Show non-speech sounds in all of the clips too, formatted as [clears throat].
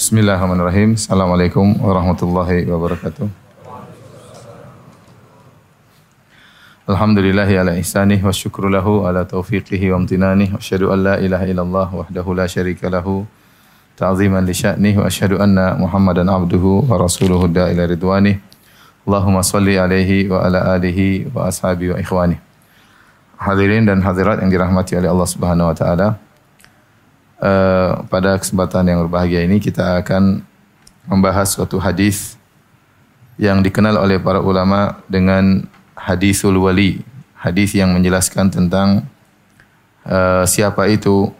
Bismillahirrahmanirrahim. Assalamualaikum warahmatullahi wabarakatuh. Alhamdulillahi ala ihsanih wa syukru lahu ala taufiqihi wa amtinanih wa asyhadu an la ilaha illallah wahdahu la syarika lahu ta'ziman li sya'nih wa asyhadu anna Muhammadan abduhu wa rasuluhu da ila ridwanih. Allahumma salli alaihi wa ala alihi wa ashabi wa ikhwani. Hadirin dan hadirat yang dirahmati oleh Allah Subhanahu wa taala. Uh, pada kesempatan yang berbahagia ini kita akan membahas suatu hadis yang dikenal oleh para ulama dengan hadisul wali, hadis yang menjelaskan tentang uh, siapa itu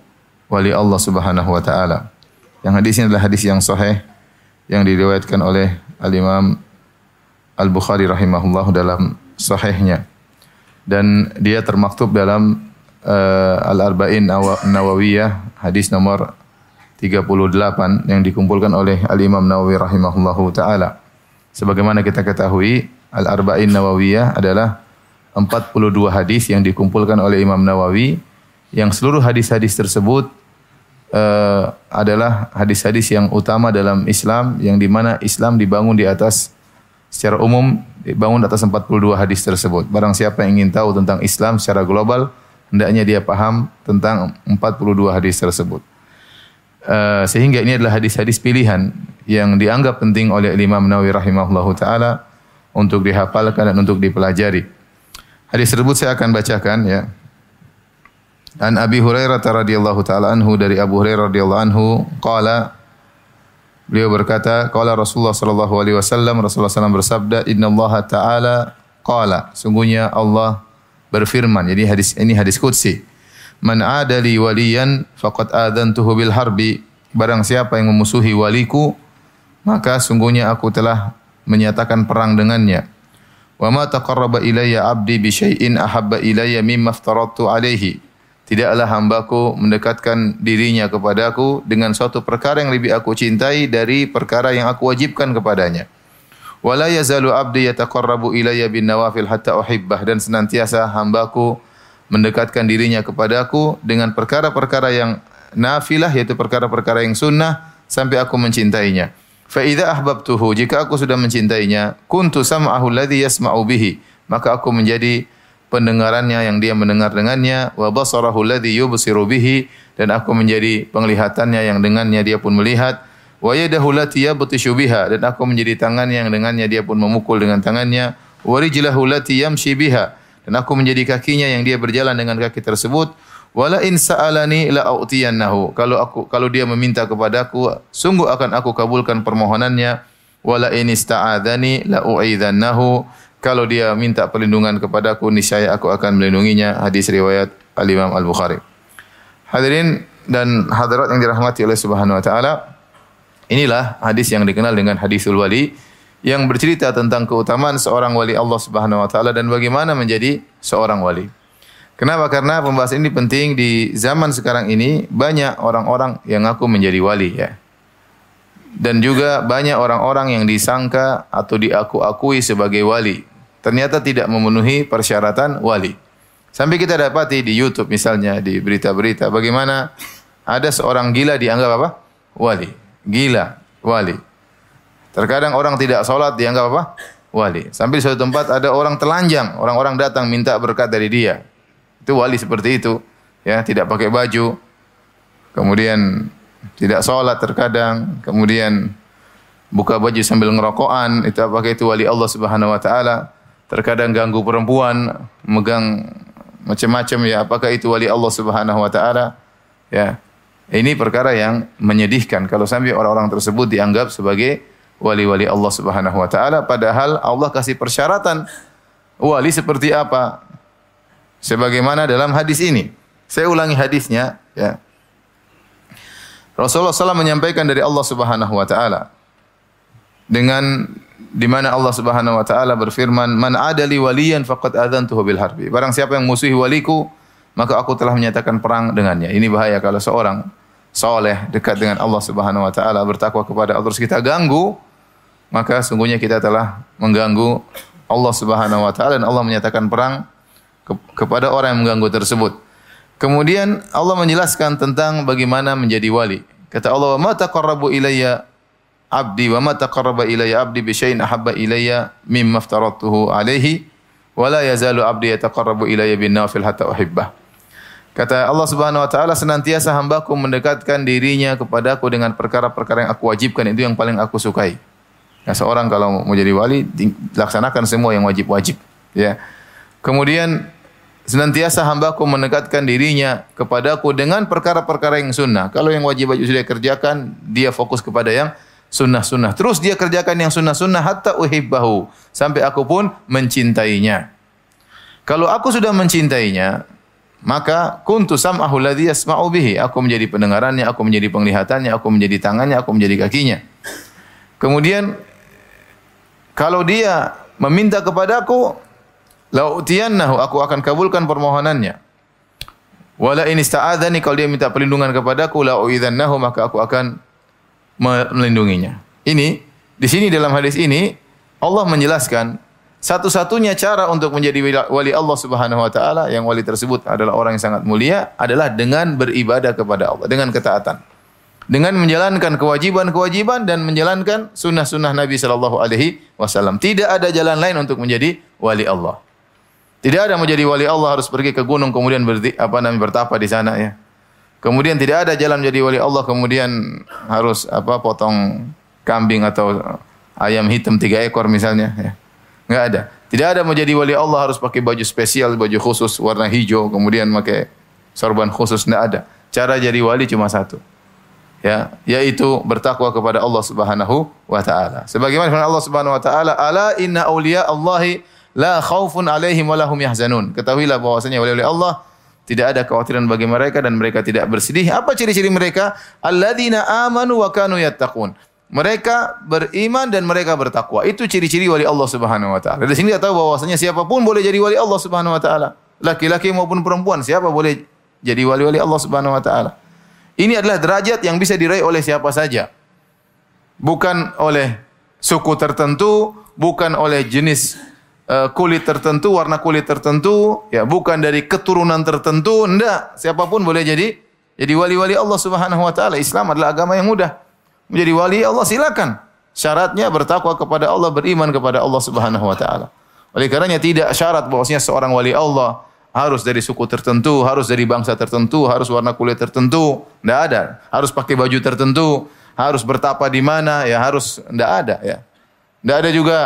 wali Allah Subhanahu wa taala. Yang hadis ini adalah hadis yang sahih yang diriwayatkan oleh Al-Imam Al-Bukhari rahimahullah dalam sahihnya. Dan dia termaktub dalam uh, Al-Arba'in Nawawiyah hadis nomor 38 yang dikumpulkan oleh Al-Imam Nawawi rahimahullahu taala. Sebagaimana kita ketahui, Al-Arba'in Nawawiyah adalah 42 hadis yang dikumpulkan oleh Imam Nawawi yang seluruh hadis-hadis tersebut uh, adalah hadis-hadis yang utama dalam Islam yang di mana Islam dibangun di atas secara umum dibangun di atas 42 hadis tersebut. Barang siapa yang ingin tahu tentang Islam secara global, hendaknya dia paham tentang 42 hadis tersebut. Uh, sehingga ini adalah hadis-hadis pilihan yang dianggap penting oleh Imam Nawawi rahimahullahu taala untuk dihafalkan dan untuk dipelajari. Hadis tersebut saya akan bacakan ya. An Abi Hurairah radhiyallahu taala anhu dari Abu Hurairah radhiyallahu anhu qala Beliau berkata, qala Rasulullah sallallahu alaihi wasallam Rasulullah SAW bersabda, "Inna Allah taala qala." Sungguhnya Allah berfirman. Jadi hadis ini hadis qudsi. Man adali waliyan faqad adantuhu bil harbi. Barang siapa yang memusuhi waliku, maka sungguhnya aku telah menyatakan perang dengannya. Wa ma taqarraba ilayya 'abdi bi syai'in ahabba ilayya mimma aftaradtu alaihi. Tidaklah hambaku mendekatkan dirinya kepadaku dengan suatu perkara yang lebih aku cintai dari perkara yang aku wajibkan kepadanya. Wala yazalu 'abdi yataqarrabu ilayya bin nawafil hatta uhibbah dan senantiasa hambaku mendekatkan dirinya kepadaku dengan perkara-perkara yang nafilah yaitu perkara-perkara yang sunnah sampai aku mencintainya. Fa idza ahbabtuhu jika aku sudah mencintainya, kuntu sam'ahu alladhi yasma'u bihi, maka aku menjadi pendengarannya yang dia mendengar dengannya, wa basarahu alladhi yubsiru bihi dan aku menjadi penglihatannya yang dengannya dia pun melihat, wa yadahu allati yabtishu biha dan aku menjadi tangannya yang dengannya dia pun memukul dengan tangannya, wa rijlahu allati yamshi biha dan aku menjadi kakinya yang dia berjalan dengan kaki tersebut, Wala in sa'alani la a'tiyannahu. Kalau aku kalau dia meminta kepadaku, sungguh akan aku kabulkan permohonannya. Wala in ista'adzani la u'idzannahu. Kalau dia minta perlindungan kepadaku, niscaya aku akan melindunginya. Hadis riwayat Al-Imam Al-Bukhari. Hadirin dan hadirat yang dirahmati oleh Subhanahu wa taala, inilah hadis yang dikenal dengan hadisul wali yang bercerita tentang keutamaan seorang wali Allah Subhanahu wa taala dan bagaimana menjadi seorang wali. Kenapa? Karena pembahasan ini penting di zaman sekarang ini banyak orang-orang yang ngaku menjadi wali ya. Dan juga banyak orang-orang yang disangka atau diaku-akui sebagai wali. Ternyata tidak memenuhi persyaratan wali. Sampai kita dapati di YouTube misalnya di berita-berita bagaimana ada seorang gila dianggap apa? Wali. Gila, wali. Terkadang orang tidak sholat dianggap apa? Wali. Sampai di suatu tempat ada orang telanjang, orang-orang datang minta berkat dari dia. Itu wali seperti itu, ya, tidak pakai baju. Kemudian tidak sholat terkadang, kemudian buka baju sambil ngerokokan, itu apakah itu wali Allah Subhanahu wa taala? Terkadang ganggu perempuan, megang macam-macam ya, apakah itu wali Allah Subhanahu wa taala? Ya. Ini perkara yang menyedihkan kalau sampai orang-orang tersebut dianggap sebagai wali-wali Allah Subhanahu wa taala padahal Allah kasih persyaratan wali seperti apa? sebagaimana dalam hadis ini. Saya ulangi hadisnya ya. Rasulullah SAW menyampaikan dari Allah Subhanahu wa taala dengan di mana Allah Subhanahu wa taala berfirman, "Man adali waliyan faqad adzantuhu bil harbi." Barang siapa yang musuhi waliku, maka aku telah menyatakan perang dengannya. Ini bahaya kalau seorang soleh dekat dengan Allah Subhanahu wa taala bertakwa kepada Allah terus kita ganggu, maka sungguhnya kita telah mengganggu Allah Subhanahu wa taala dan Allah menyatakan perang kepada orang yang mengganggu tersebut. Kemudian Allah menjelaskan tentang bagaimana menjadi wali. Kata Allah, "Ma taqarrabu ilayya abdi wa ma taqarraba ilayya abdi bi syai'in ahabba ilayya mimma aftaratuhu alaihi wa la yazalu abdi yataqarrabu ilayya bin nawafil hatta uhibbah. Kata Allah Subhanahu wa taala senantiasa hambaku mendekatkan dirinya kepadaku dengan perkara-perkara yang aku wajibkan itu yang paling aku sukai. Nah, seorang kalau mau jadi wali laksanakan semua yang wajib-wajib, ya. Kemudian senantiasa hambaku mendekatkan dirinya kepadaku dengan perkara-perkara yang sunnah. Kalau yang wajib-wajib sudah kerjakan, dia fokus kepada yang sunnah-sunnah. Terus dia kerjakan yang sunnah-sunnah hatta uhibbahu. Sampai aku pun mencintainya. Kalau aku sudah mencintainya, maka kuntu sam'ahu alladhi yasma'u bihi. Aku menjadi pendengarannya, aku menjadi penglihatannya, aku menjadi tangannya, aku menjadi kakinya. Kemudian kalau dia meminta kepadaku, lautiyannahu, aku akan kabulkan permohonannya. Wala in ista'adzani kalau dia minta perlindungan kepadaku, lau'idzannahu maka aku akan melindunginya. Ini di sini dalam hadis ini Allah menjelaskan satu-satunya cara untuk menjadi wali Allah Subhanahu wa taala yang wali tersebut adalah orang yang sangat mulia adalah dengan beribadah kepada Allah dengan ketaatan. Dengan menjalankan kewajiban-kewajiban dan menjalankan sunnah-sunnah Nabi sallallahu alaihi wasallam. Tidak ada jalan lain untuk menjadi wali Allah. Tidak ada menjadi wali Allah harus pergi ke gunung kemudian berdi, apa namanya bertapa di sana ya. Kemudian tidak ada jalan menjadi wali Allah kemudian harus apa potong kambing atau ayam hitam tiga ekor misalnya ya. Enggak ada. Tidak ada menjadi wali Allah harus pakai baju spesial, baju khusus warna hijau, kemudian pakai sorban khusus enggak ada. Cara jadi wali cuma satu. Ya, yaitu bertakwa kepada Allah Subhanahu wa taala. Sebagaimana firman Allah Subhanahu wa taala, "Ala inna auliya Allahi la khaufun alaihim wa lahum yahzanun." Ketahuilah bahwasanya wali-wali Allah tidak ada kekhawatiran bagi mereka dan mereka tidak bersedih. Apa ciri-ciri mereka? Alladzina amanu wa kanu yattaqun. Mereka beriman dan mereka bertakwa. Itu ciri-ciri wali Allah Subhanahu wa taala. Dari sini kita tahu bahwasanya siapa pun boleh jadi wali Allah Subhanahu wa taala. Laki-laki maupun perempuan, siapa boleh jadi wali-wali Allah Subhanahu wa taala. Ini adalah derajat yang bisa diraih oleh siapa saja. Bukan oleh suku tertentu, bukan oleh jenis Eh, kulit tertentu, warna kulit tertentu, ya bukan dari keturunan tertentu, enggak. Siapa pun boleh jadi jadi wali-wali Allah Subhanahu wa taala. Islam adalah agama yang mudah. Menjadi wali Allah silakan. Syaratnya bertakwa kepada Allah, beriman kepada Allah Subhanahu wa taala. Oleh karenanya tidak syarat bahwasanya seorang wali Allah harus dari suku tertentu, harus dari bangsa tertentu, harus warna kulit tertentu, tidak ada. Harus pakai baju tertentu, harus bertapa di mana, ya harus tidak ada ya. Tidak ada juga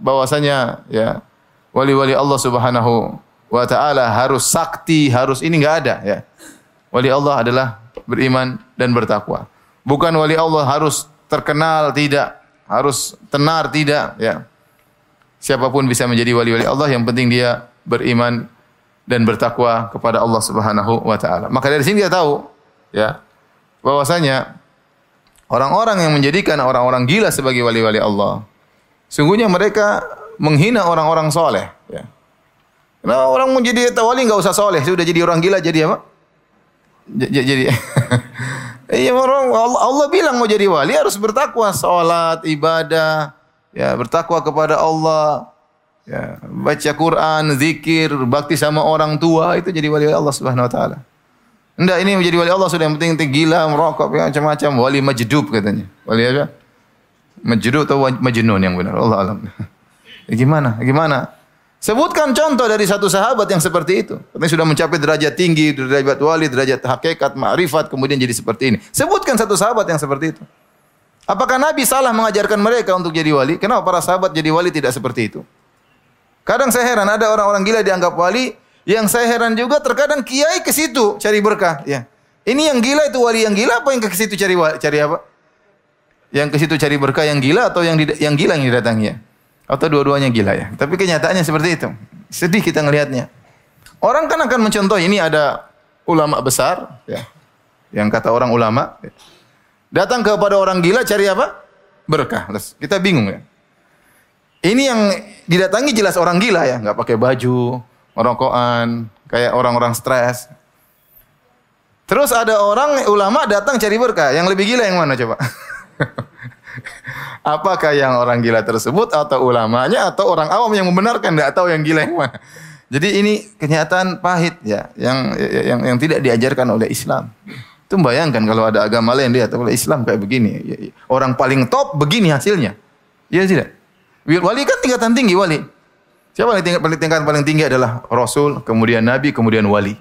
bahwasanya ya wali-wali Allah Subhanahu wa taala harus sakti, harus ini enggak ada ya. Wali Allah adalah beriman dan bertakwa. Bukan wali Allah harus terkenal tidak, harus tenar tidak ya. Siapa pun bisa menjadi wali-wali Allah yang penting dia beriman dan bertakwa kepada Allah Subhanahu wa taala. Maka dari sini kita tahu ya bahwasanya orang-orang yang menjadikan orang-orang gila sebagai wali-wali Allah Sungguhnya mereka menghina orang-orang soleh. Ya. Nah, orang mau jadi tawali nggak usah soleh, sudah jadi orang gila jadi apa? Jadi [laughs] Iya orang Allah, bilang mau jadi wali harus bertakwa, salat, ibadah, ya bertakwa kepada Allah, ya baca Quran, zikir, bakti sama orang tua itu jadi wali Allah Subhanahu wa taala. Enggak ini menjadi wali Allah sudah yang penting gila, merokok, ya, macam-macam, wali majdub katanya. Wali apa? Majnun atau majnun yang benar? Allah alam. [laughs] Ya, gimana? Gimana? Sebutkan contoh dari satu sahabat yang seperti itu. Karena sudah mencapai derajat tinggi, derajat wali, derajat hakikat, ma'rifat, kemudian jadi seperti ini. Sebutkan satu sahabat yang seperti itu. Apakah Nabi salah mengajarkan mereka untuk jadi wali? Kenapa para sahabat jadi wali tidak seperti itu? Kadang saya heran ada orang-orang gila dianggap wali, yang saya heran juga terkadang kiai ke situ cari berkah, ya. Ini yang gila itu wali yang gila apa yang ke situ cari cari apa? Yang ke situ cari berkah yang gila atau yang yang gila yang didatangi ya? Atau dua-duanya gila ya? Tapi kenyataannya seperti itu. Sedih kita ngelihatnya. Orang kan akan mencontoh ini ada ulama besar ya. Yang kata orang ulama ya. datang kepada orang gila cari apa? Berkah. Kita bingung ya. Ini yang didatangi jelas orang gila ya, nggak pakai baju, merokokan, kayak orang-orang stres. Terus ada orang ulama datang cari berkah, yang lebih gila yang mana coba? [laughs] Apakah yang orang gila tersebut atau ulamanya atau orang awam yang membenarkan tidak tahu yang gila yang mana. Jadi ini kenyataan pahit ya yang yang yang tidak diajarkan oleh Islam. Itu bayangkan kalau ada agama lain lihat kalau Islam kayak begini. Ya, ya. Orang paling top begini hasilnya. Iya tidak? Wali kan tingkatan tinggi wali. Siapa yang tingkat tingkatan paling tinggi adalah Rasul, kemudian Nabi, kemudian wali.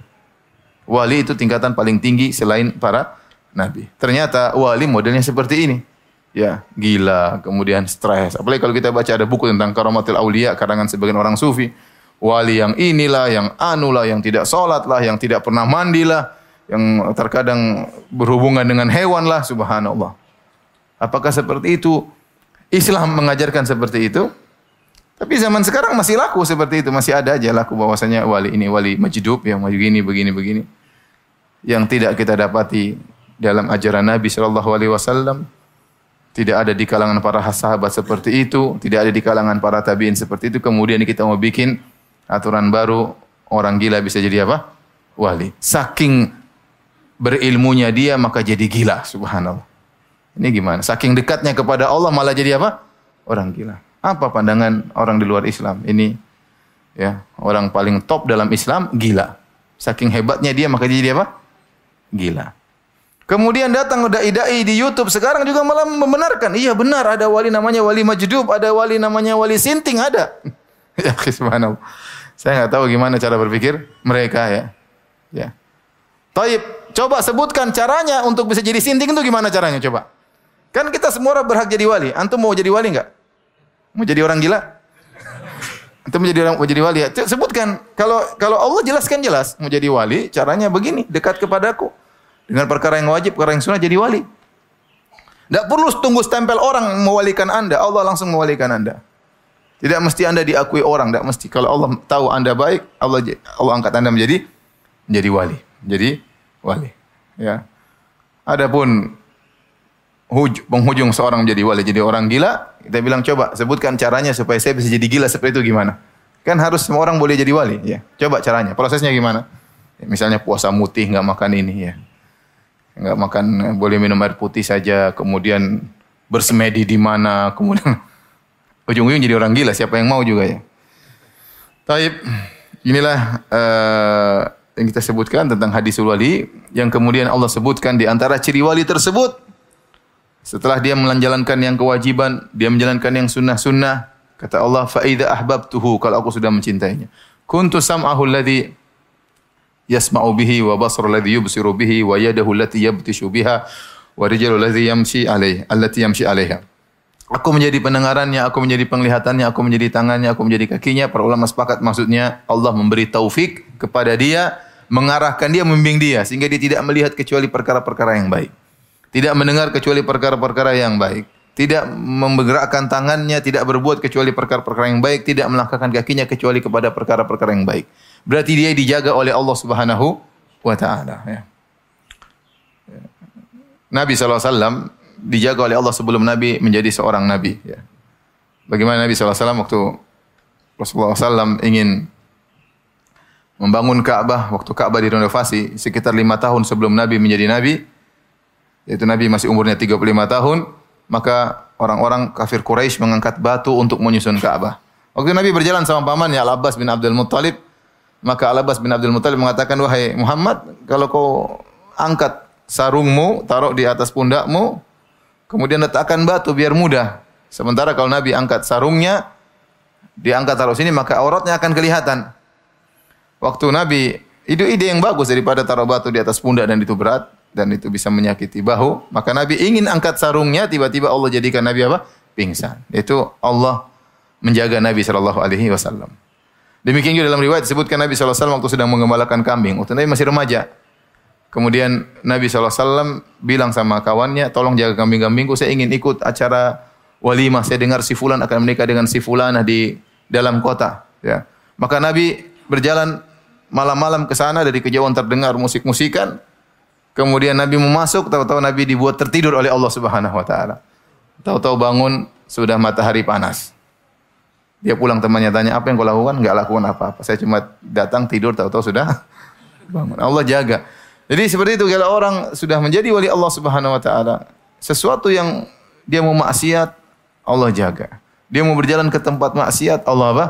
Wali itu tingkatan paling tinggi selain para nabi. Ternyata wali modelnya seperti ini. Ya, gila, kemudian stres. Apalagi kalau kita baca ada buku tentang karamatil aulia karangan sebagian orang sufi. Wali yang inilah, yang anulah, yang tidak sholat lah, yang tidak pernah mandi lah, yang terkadang berhubungan dengan hewan lah, subhanallah. Apakah seperti itu? Islam mengajarkan seperti itu? Tapi zaman sekarang masih laku seperti itu, masih ada aja laku bahwasanya wali ini wali majdub yang begini begini begini. Yang tidak kita dapati dalam ajaran Nabi Shallallahu alaihi wasallam. Tidak ada di kalangan para sahabat seperti itu, tidak ada di kalangan para tabiin seperti itu. Kemudian kita mau bikin aturan baru, orang gila bisa jadi apa? Wali. Saking berilmunya dia maka jadi gila, subhanallah. Ini gimana? Saking dekatnya kepada Allah malah jadi apa? Orang gila. Apa pandangan orang di luar Islam? Ini ya, orang paling top dalam Islam gila. Saking hebatnya dia maka jadi apa? Gila. Kemudian datang dai-dai di YouTube sekarang juga malah membenarkan. Iya benar ada wali namanya wali majdub, ada wali namanya wali sinting ada. [laughs] ya subhanallah. Saya nggak tahu gimana cara berpikir mereka ya. Ya. Taib, coba sebutkan caranya untuk bisa jadi sinting itu gimana caranya coba? Kan kita semua orang berhak jadi wali. Antum mau jadi wali enggak? Mau jadi orang gila? [laughs] Itu menjadi orang mau jadi wali. Sebutkan kalau kalau Allah jelaskan jelas mau jadi wali caranya begini dekat kepadaku dengan perkara yang wajib perkara yang sunnah jadi wali. Tidak perlu tunggu stempel orang mewalikan anda. Allah langsung mewalikan anda. Tidak mesti anda diakui orang. Tidak mesti kalau Allah tahu anda baik, Allah Allah angkat anda menjadi menjadi wali. Jadi wali. Ya. Adapun huj, penghujung seorang menjadi wali, jadi orang gila, kita bilang coba sebutkan caranya supaya saya bisa jadi gila seperti itu gimana? Kan harus semua orang boleh jadi wali, ya. Coba caranya, prosesnya gimana? Ya, misalnya puasa mutih nggak makan ini ya, nggak makan boleh minum air putih saja, kemudian bersemedi di mana, [laughs] kemudian ujung-ujung jadi orang gila, siapa yang mau juga ya? Taib, inilah uh, yang kita sebutkan tentang hadis wali yang kemudian Allah sebutkan di antara ciri wali tersebut setelah dia menjalankan yang kewajiban, dia menjalankan yang sunnah-sunnah, kata Allah, fa idza ahbabtuhu kalau aku sudah mencintainya. Kuntu sam'ahu alladhi yasma'u bihi wa basru alladhi yubsiru bihi wa yadahu allati yabtishu biha wa rijalu alladhi yamshi alaih, allati yamshi alaiha. Aku menjadi pendengarannya, aku menjadi penglihatannya, aku menjadi tangannya, aku menjadi kakinya. Para ulama sepakat maksudnya Allah memberi taufik kepada dia, mengarahkan dia, membimbing dia sehingga dia tidak melihat kecuali perkara-perkara yang baik. Tidak mendengar kecuali perkara-perkara yang baik. Tidak menggerakkan tangannya, tidak berbuat kecuali perkara-perkara yang baik, tidak melangkahkan kakinya kecuali kepada perkara-perkara yang baik. Berarti dia dijaga oleh Allah Subhanahu wa taala ya. Nabi SAW dijaga oleh Allah sebelum Nabi menjadi seorang Nabi. Ya. Bagaimana Nabi SAW waktu Rasulullah SAW ingin membangun Ka'bah, waktu Ka'bah direnovasi sekitar lima tahun sebelum Nabi menjadi Nabi, yaitu Nabi masih umurnya 35 tahun, maka orang-orang kafir Quraisy mengangkat batu untuk menyusun Ka'bah. Waktu Nabi berjalan sama pamannya Al-Abbas bin Abdul Muttalib, maka Al-Abbas bin Abdul Muttalib mengatakan, "Wahai Muhammad, kalau kau angkat sarungmu, taruh di atas pundakmu, kemudian letakkan batu biar mudah. Sementara kalau Nabi angkat sarungnya, diangkat taruh sini, maka auratnya akan kelihatan." Waktu Nabi, itu ide yang bagus daripada taruh batu di atas pundak dan itu berat dan itu bisa menyakiti bahu, maka Nabi ingin angkat sarungnya, tiba-tiba Allah jadikan Nabi apa? Pingsan. Itu Allah menjaga Nabi sallallahu alaihi wasallam. Demikian juga dalam riwayat disebutkan Nabi wasallam waktu sedang mengembalakan kambing. Waktu Nabi masih remaja. Kemudian Nabi wasallam bilang sama kawannya, "Tolong jaga kambing-kambingku, saya ingin ikut acara walimah. Saya dengar si fulan akan menikah dengan si fulanah di dalam kota." Ya. Maka Nabi berjalan malam-malam ke sana dari kejauhan terdengar musik-musikan. Kemudian Nabi mau masuk, tahu-tahu Nabi dibuat tertidur oleh Allah Subhanahu wa taala. Tahu-tahu bangun sudah matahari panas. Dia pulang temannya tanya, "Apa yang kau lakukan?" Enggak lakukan apa-apa. Saya cuma datang tidur tahu-tahu sudah [laughs] bangun. Allah jaga. Jadi seperti itu kalau orang sudah menjadi wali Allah Subhanahu wa taala, sesuatu yang dia mau maksiat, Allah jaga. Dia mau berjalan ke tempat maksiat, Allah apa?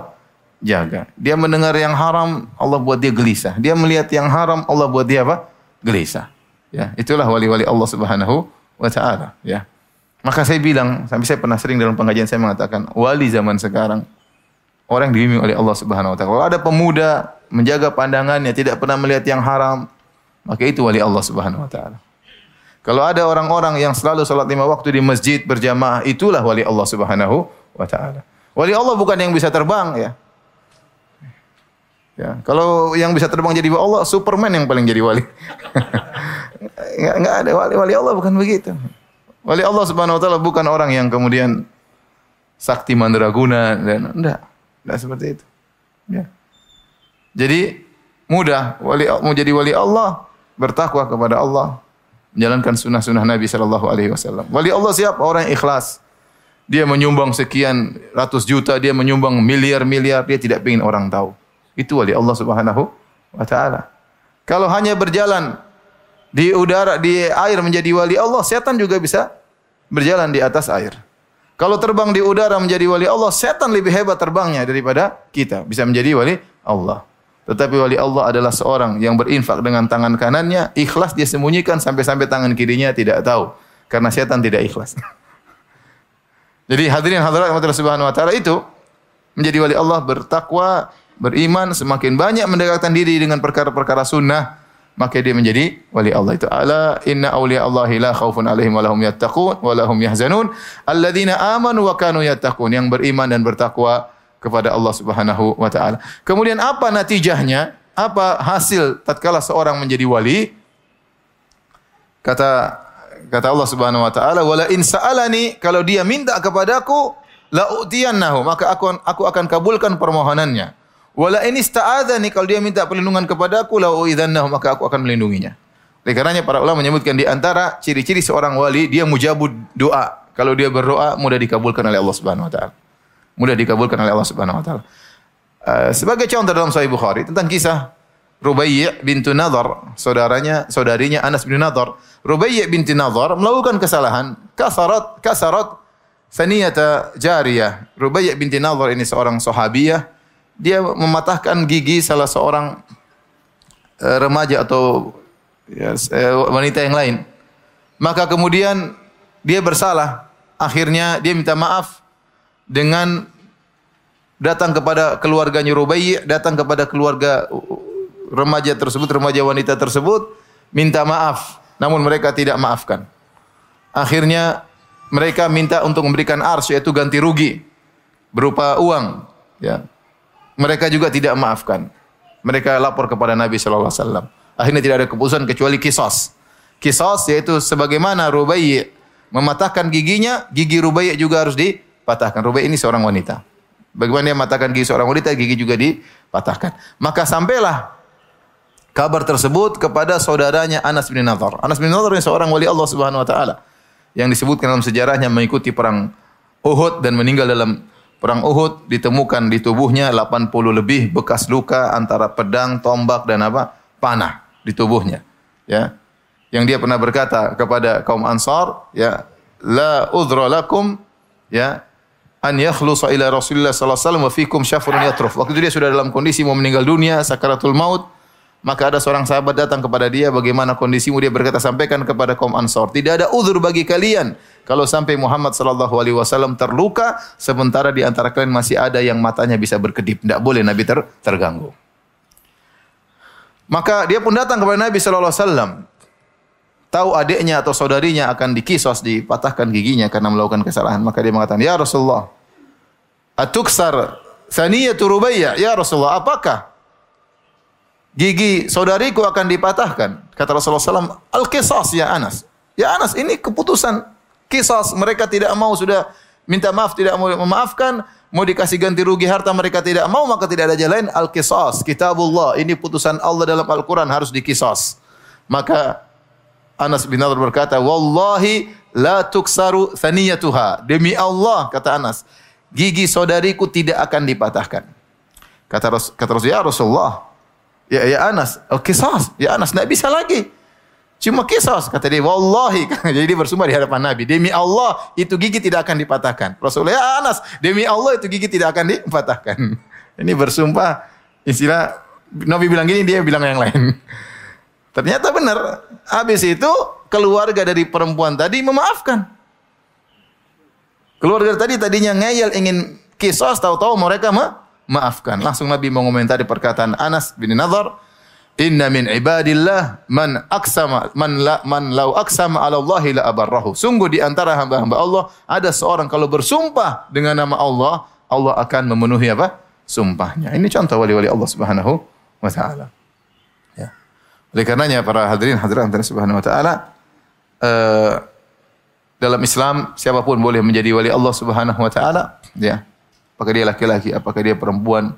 Jaga. Dia mendengar yang haram, Allah buat dia gelisah. Dia melihat yang haram, Allah buat dia apa? Gelisah. Ya, itulah wali-wali Allah Subhanahu wa taala, ya. Maka saya bilang, sampai saya pernah sering dalam pengajian saya mengatakan, wali zaman sekarang orang yang dibimbing oleh Allah Subhanahu wa taala. Kalau ada pemuda menjaga pandangannya, tidak pernah melihat yang haram, maka itu wali Allah Subhanahu wa taala. Kalau ada orang-orang yang selalu salat lima waktu di masjid berjamaah, itulah wali Allah Subhanahu wa taala. Wali Allah bukan yang bisa terbang ya. Ya, kalau yang bisa terbang jadi wali Allah, Superman yang paling jadi wali. [laughs] enggak, enggak ada wali wali Allah bukan begitu. Wali Allah Subhanahu wa taala bukan orang yang kemudian sakti mandraguna dan enggak. Enggak seperti itu. Ya. Jadi mudah wali mau jadi wali Allah bertakwa kepada Allah, menjalankan sunnah-sunnah Nabi Shallallahu Alaihi Wasallam. Wali Allah siapa? Orang yang ikhlas. Dia menyumbang sekian ratus juta, dia menyumbang miliar-miliar, dia tidak ingin orang tahu. Itu wali Allah Subhanahu wa taala. Kalau hanya berjalan di udara, di air menjadi wali Allah, setan juga bisa berjalan di atas air. Kalau terbang di udara menjadi wali Allah, setan lebih hebat terbangnya daripada kita. Bisa menjadi wali Allah. Tetapi wali Allah adalah seorang yang berinfak dengan tangan kanannya, ikhlas dia sembunyikan sampai-sampai tangan kirinya tidak tahu. Karena setan tidak ikhlas. [laughs] Jadi hadirin hadirat Allah Subhanahu wa taala itu menjadi wali Allah bertakwa beriman, semakin banyak mendekatkan diri dengan perkara-perkara sunnah, maka dia menjadi wali Allah itu. Ala inna awliya Allahi la khaufun alaihim wa lahum yattaqun wa lahum yahzanun alladzina amanu wa kanu yattaqun yang beriman dan bertakwa kepada Allah Subhanahu wa taala. Kemudian apa natijahnya? Apa hasil tatkala seorang menjadi wali? Kata kata Allah Subhanahu wa taala, "Wala in sa'alani" kalau dia minta kepadaku, la utiyannahu, maka aku aku akan kabulkan permohonannya. Wala ini ista'adzani kalau dia minta perlindungan kepadaku la uidzannahu maka aku akan melindunginya. Oleh karenanya para ulama menyebutkan di antara ciri-ciri seorang wali dia mujabud doa. Kalau dia berdoa mudah dikabulkan oleh Allah Subhanahu wa taala. Mudah dikabulkan oleh Allah Subhanahu wa taala. Uh, sebagai contoh dalam Sahih Bukhari tentang kisah Rubayyi bintu Nadhar, saudaranya, saudarinya Anas bin Nadhar. Rubayyi binti Nadhar melakukan kesalahan, kasarat kasarat saniyata jariyah. Rubayyi binti Nadhar ini seorang sahabiyah dia mematahkan gigi salah seorang uh, remaja atau ya, uh, wanita yang lain. Maka kemudian dia bersalah. Akhirnya dia minta maaf dengan datang kepada keluarganya Rubai, datang kepada keluarga remaja tersebut, remaja wanita tersebut, minta maaf. Namun mereka tidak maafkan. Akhirnya mereka minta untuk memberikan ars yaitu ganti rugi berupa uang, ya. Mereka juga tidak maafkan. Mereka lapor kepada Nabi sallallahu alaihi wasallam. Akhirnya tidak ada keputusan kecuali kisos. Kisos yaitu sebagaimana Rubai mematahkan giginya, gigi Rubai juga harus dipatahkan. Rubai ini seorang wanita. Bagaimana dia mematahkan gigi seorang wanita, gigi juga dipatahkan. Maka sampailah kabar tersebut kepada saudaranya Anas bin Nadhar. Anas bin Nadhar ini seorang wali Allah Subhanahu wa taala yang disebutkan dalam sejarahnya mengikuti perang Uhud dan meninggal dalam Perang Uhud ditemukan di tubuhnya 80 lebih bekas luka antara pedang, tombak dan apa? panah di tubuhnya. Ya. Yang dia pernah berkata kepada kaum Ansar, ya, la udhra lakum ya an yakhlusa ila Rasulillah sallallahu alaihi wasallam wa fikum syafrun yatruf. Waktu itu dia sudah dalam kondisi mau meninggal dunia, sakaratul maut, maka ada seorang sahabat datang kepada dia, bagaimana kondisimu? Dia berkata, sampaikan kepada kaum Ansor. Tidak ada uzur bagi kalian. Kalau sampai Muhammad sallallahu alaihi wasallam terluka, sementara di antara kalian masih ada yang matanya bisa berkedip. Tidak boleh Nabi ter terganggu. Maka dia pun datang kepada Nabi sallallahu alaihi wasallam. Tahu adiknya atau saudarinya akan dikisos, dipatahkan giginya karena melakukan kesalahan. Maka dia mengatakan, Ya Rasulullah, atuksar saniyatu rubayya. Ya Rasulullah, apakah gigi saudariku akan dipatahkan. Kata Rasulullah SAW, al-qisas ya Anas. Ya Anas, ini keputusan kisas. Mereka tidak mau sudah minta maaf, tidak mau memaafkan, mau dikasih ganti rugi harta mereka tidak mau, maka tidak ada jalan al-qisas. Kitabullah, ini putusan Allah dalam Al-Quran harus dikisas. Maka Anas bin Nadhr berkata, Wallahi la tuksaru thaniyatuha. Demi Allah, kata Anas, gigi saudariku tidak akan dipatahkan. Kata, kata Rasulullah, ya Rasulullah, Ya, ya Anas, oh, kisah. Ya Anas, tidak bisa lagi. Cuma kisah kata dia, wallahi. [laughs] Jadi dia bersumpah di hadapan Nabi. Demi Allah, itu gigi tidak akan dipatahkan. Rasulullah, ya Anas, demi Allah itu gigi tidak akan dipatahkan. [laughs] Ini bersumpah, istilah Nabi bilang gini, dia bilang yang lain. [laughs] Ternyata benar. Habis itu keluarga dari perempuan tadi memaafkan. Keluarga tadi tadinya ngeyel ingin kisos tahu-tahu mereka ma maafkan. Langsung Nabi mengomentari perkataan Anas bin Nadhr, "Inna min ibadillah man aksama man la man lau aksama 'ala Allah la abarrahu." Sungguh di antara hamba-hamba Allah ada seorang kalau bersumpah dengan nama Allah, Allah akan memenuhi apa? Sumpahnya. Ini contoh wali-wali Allah Subhanahu wa taala. Oleh karenanya para hadirin hadirat Allah Subhanahu wa taala uh, dalam Islam siapa pun boleh menjadi wali Allah Subhanahu wa taala ya. Apakah dia laki-laki, apakah dia perempuan?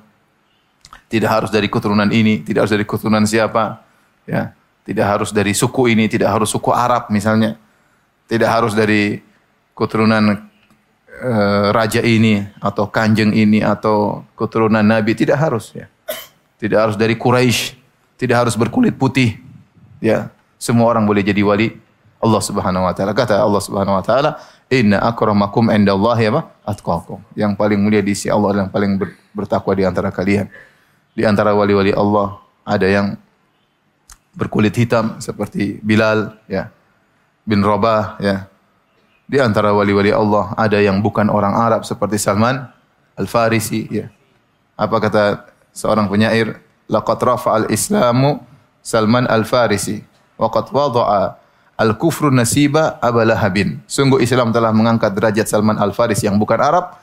Tidak harus dari keturunan ini, tidak harus dari keturunan siapa, ya. Tidak harus dari suku ini, tidak harus suku Arab misalnya. Tidak harus dari keturunan uh, raja ini atau kanjeng ini atau keturunan nabi, tidak harus ya. Tidak harus dari Quraisy tidak harus berkulit putih. Ya, semua orang boleh jadi wali Allah Subhanahu wa taala. Kata Allah Subhanahu wa taala, "Inna akramakum indallahi apa? Atqakum." Yang paling mulia di sisi Allah adalah yang paling bertakwa di antara kalian. Di antara wali-wali Allah ada yang berkulit hitam seperti Bilal ya bin Rabah ya. Di antara wali-wali Allah ada yang bukan orang Arab seperti Salman Al-Farisi ya. Apa kata seorang penyair? laqad rafa'al islamu Salman al-Farisi wa qad wada'a al-kufru nasiba abalahabin. Sungguh Islam telah mengangkat derajat Salman al-Farisi yang bukan Arab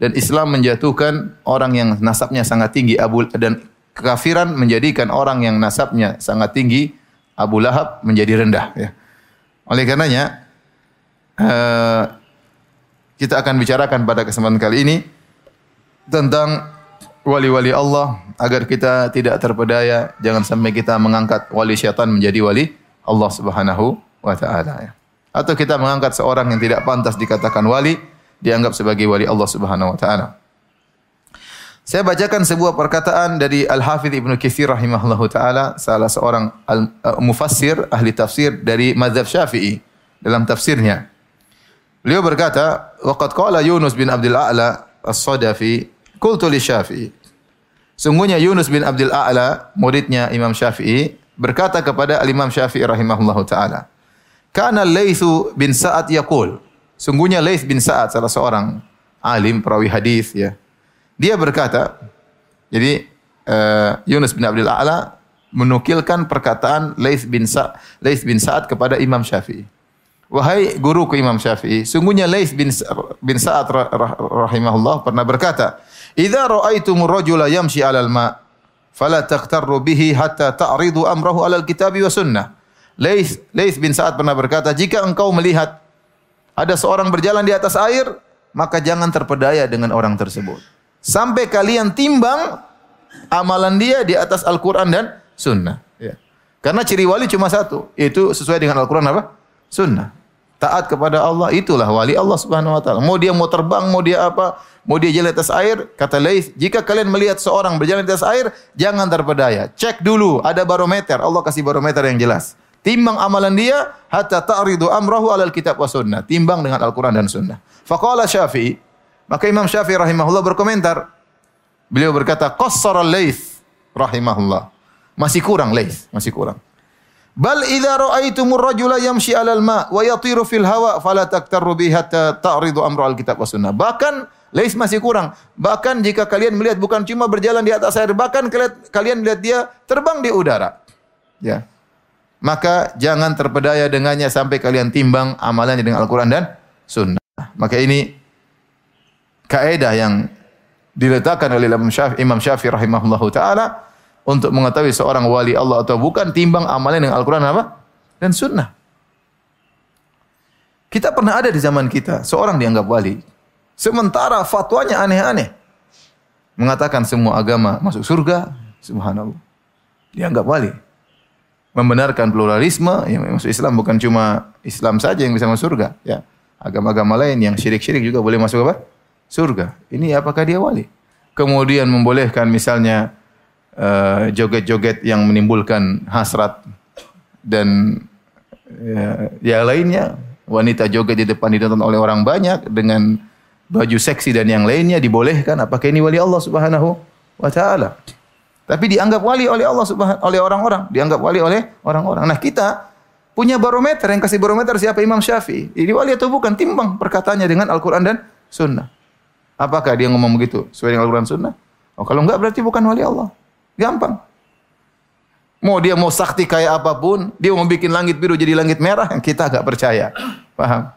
dan Islam menjatuhkan orang yang nasabnya sangat tinggi Abu dan kekafiran menjadikan orang yang nasabnya sangat tinggi Abu Lahab menjadi rendah ya. Oleh karenanya uh, kita akan bicarakan pada kesempatan kali ini tentang wali-wali Allah agar kita tidak terpedaya jangan sampai kita mengangkat wali syaitan menjadi wali Allah Subhanahu wa taala ya. Atau kita mengangkat seorang yang tidak pantas dikatakan wali dianggap sebagai wali Allah Subhanahu wa taala. Saya bacakan sebuah perkataan dari Al-Hafidh Ibnu Katsir rahimahullahu taala, salah seorang al uh, mufassir ahli tafsir dari mazhab Syafi'i dalam tafsirnya. Beliau berkata, "Waqad qala Yunus bin Abdul A'la As-Sadafi Qultu Syafi'i. Sungguhnya Yunus bin Abdul A'la, muridnya Imam Syafi'i, berkata kepada Al-Imam Syafi'i rahimahullahu taala. Kana Laitsu bin Sa'ad yaqul. Sungguhnya Laits bin Sa'ad salah seorang alim perawi hadis ya. Dia berkata, jadi uh, Yunus bin Abdul A'la menukilkan perkataan Laits bin Sa'ad Laits bin Sa'ad kepada Imam Syafi'i. Wahai guruku Imam Syafi'i, sungguhnya Laits bin bin Sa'ad rahimahullah pernah berkata, Idza ra'aitumur rajula yamshi 'alal ma' fala taghtarru bihi hatta ta'ridu amrahu 'alal kitabi wa sunnah. Lais Lais bin Sa'ad pernah berkata, jika engkau melihat ada seorang berjalan di atas air, maka jangan terpedaya dengan orang tersebut. Sampai kalian timbang amalan dia di atas Al-Quran dan Sunnah. Ya. Karena ciri wali cuma satu, itu sesuai dengan Al-Quran apa? Sunnah. Taat kepada Allah, itulah wali Allah subhanahu wa ta'ala. Mau dia mau terbang, mau dia apa, mau dia jalan atas air, kata Laith, jika kalian melihat seorang berjalan di atas air, jangan terpedaya. Cek dulu, ada barometer. Allah kasih barometer yang jelas. Timbang amalan dia hatta ta'ridu amrahu alal kitab wa sunnah. Timbang dengan Al-Quran dan sunnah. Faqala Syafi'i, maka Imam Syafi'i rahimahullah berkomentar. Beliau berkata, qassara Laith rahimahullah. Masih kurang Laith, masih kurang. Bal idza ra'aitumur rajula yamshi 'alal ma wa yatiru fil hawa fala taktaru bi hatta ta'ridu amra al-kitab wa sunnah. Bahkan Lais masih kurang. Bahkan jika kalian melihat bukan cuma berjalan di atas air, bahkan kalian melihat dia terbang di udara. Ya. Maka jangan terpedaya dengannya sampai kalian timbang amalannya dengan Al-Quran dan Sunnah. Maka ini kaedah yang diletakkan oleh Imam Syafi'i, Imam Syafi'i rahimahullahu taala untuk mengetahui seorang wali Allah atau bukan timbang amalnya dengan Al-Quran apa? Dan Sunnah. Kita pernah ada di zaman kita seorang dianggap wali, Sementara fatwanya aneh-aneh. Mengatakan semua agama masuk surga. Subhanallah. Dianggap wali. Membenarkan pluralisme. Yang masuk Islam bukan cuma Islam saja yang bisa masuk surga. Ya. Agama-agama lain yang syirik-syirik juga boleh masuk apa? Surga. Ini apakah dia wali? Kemudian membolehkan misalnya uh, joget-joget yang menimbulkan hasrat dan uh, ya lainnya wanita joget di depan ditonton oleh orang banyak dengan baju seksi dan yang lainnya dibolehkan apakah ini wali Allah Subhanahu wa taala Tapi dianggap wali oleh Allah Subhanahu oleh orang-orang, dianggap wali oleh orang-orang. Nah, kita punya barometer yang kasih barometer siapa Imam Syafi'i. Ini wali atau bukan? Timbang perkataannya dengan Al-Qur'an dan Sunnah. Apakah dia ngomong begitu sesuai dengan Al-Qur'an Sunnah? Oh, kalau enggak berarti bukan wali Allah. Gampang. Mau dia mau sakti kayak apa pun, dia mau bikin langit biru jadi langit merah, [laughs] kita agak percaya. Paham?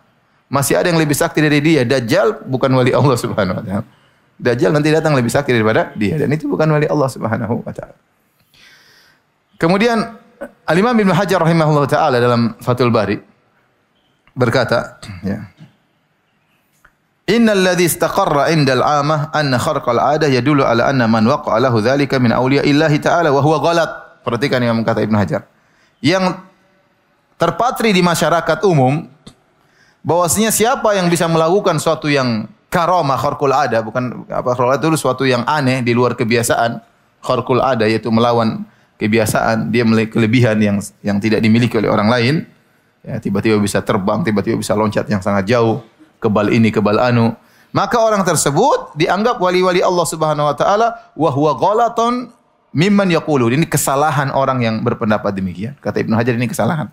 Masih ada yang lebih sakti dari dia. Dajjal bukan wali Allah Subhanahu wa taala. Dajjal nanti datang lebih sakti daripada dia dan itu bukan wali Allah Subhanahu wa taala. Kemudian Al-Imam Ibnu Hajar rahimahullah taala dalam Fathul Bari berkata, ya. Innal ladzi istaqarra 'inda al-'amah anna kharqa al-'adah yadullu ala anna man waqa'a lahu dzalika min awliya'illahi ta'ala wa huwa ghalat. Perhatikan yang kata Ibnu Hajar. Yang terpatri di masyarakat umum bahwasanya siapa yang bisa melakukan suatu yang karomah kharqul ada bukan apa kharqul ada itu suatu yang aneh di luar kebiasaan kharqul ada yaitu melawan kebiasaan dia memiliki kelebihan yang yang tidak dimiliki oleh orang lain ya tiba-tiba bisa terbang tiba-tiba bisa loncat yang sangat jauh kebal ini kebal anu maka orang tersebut dianggap wali-wali Allah Subhanahu wa taala wa huwa ghalaton mimman yaqulu. Ini kesalahan orang yang berpendapat demikian. Kata Ibnu Hajar ini kesalahan.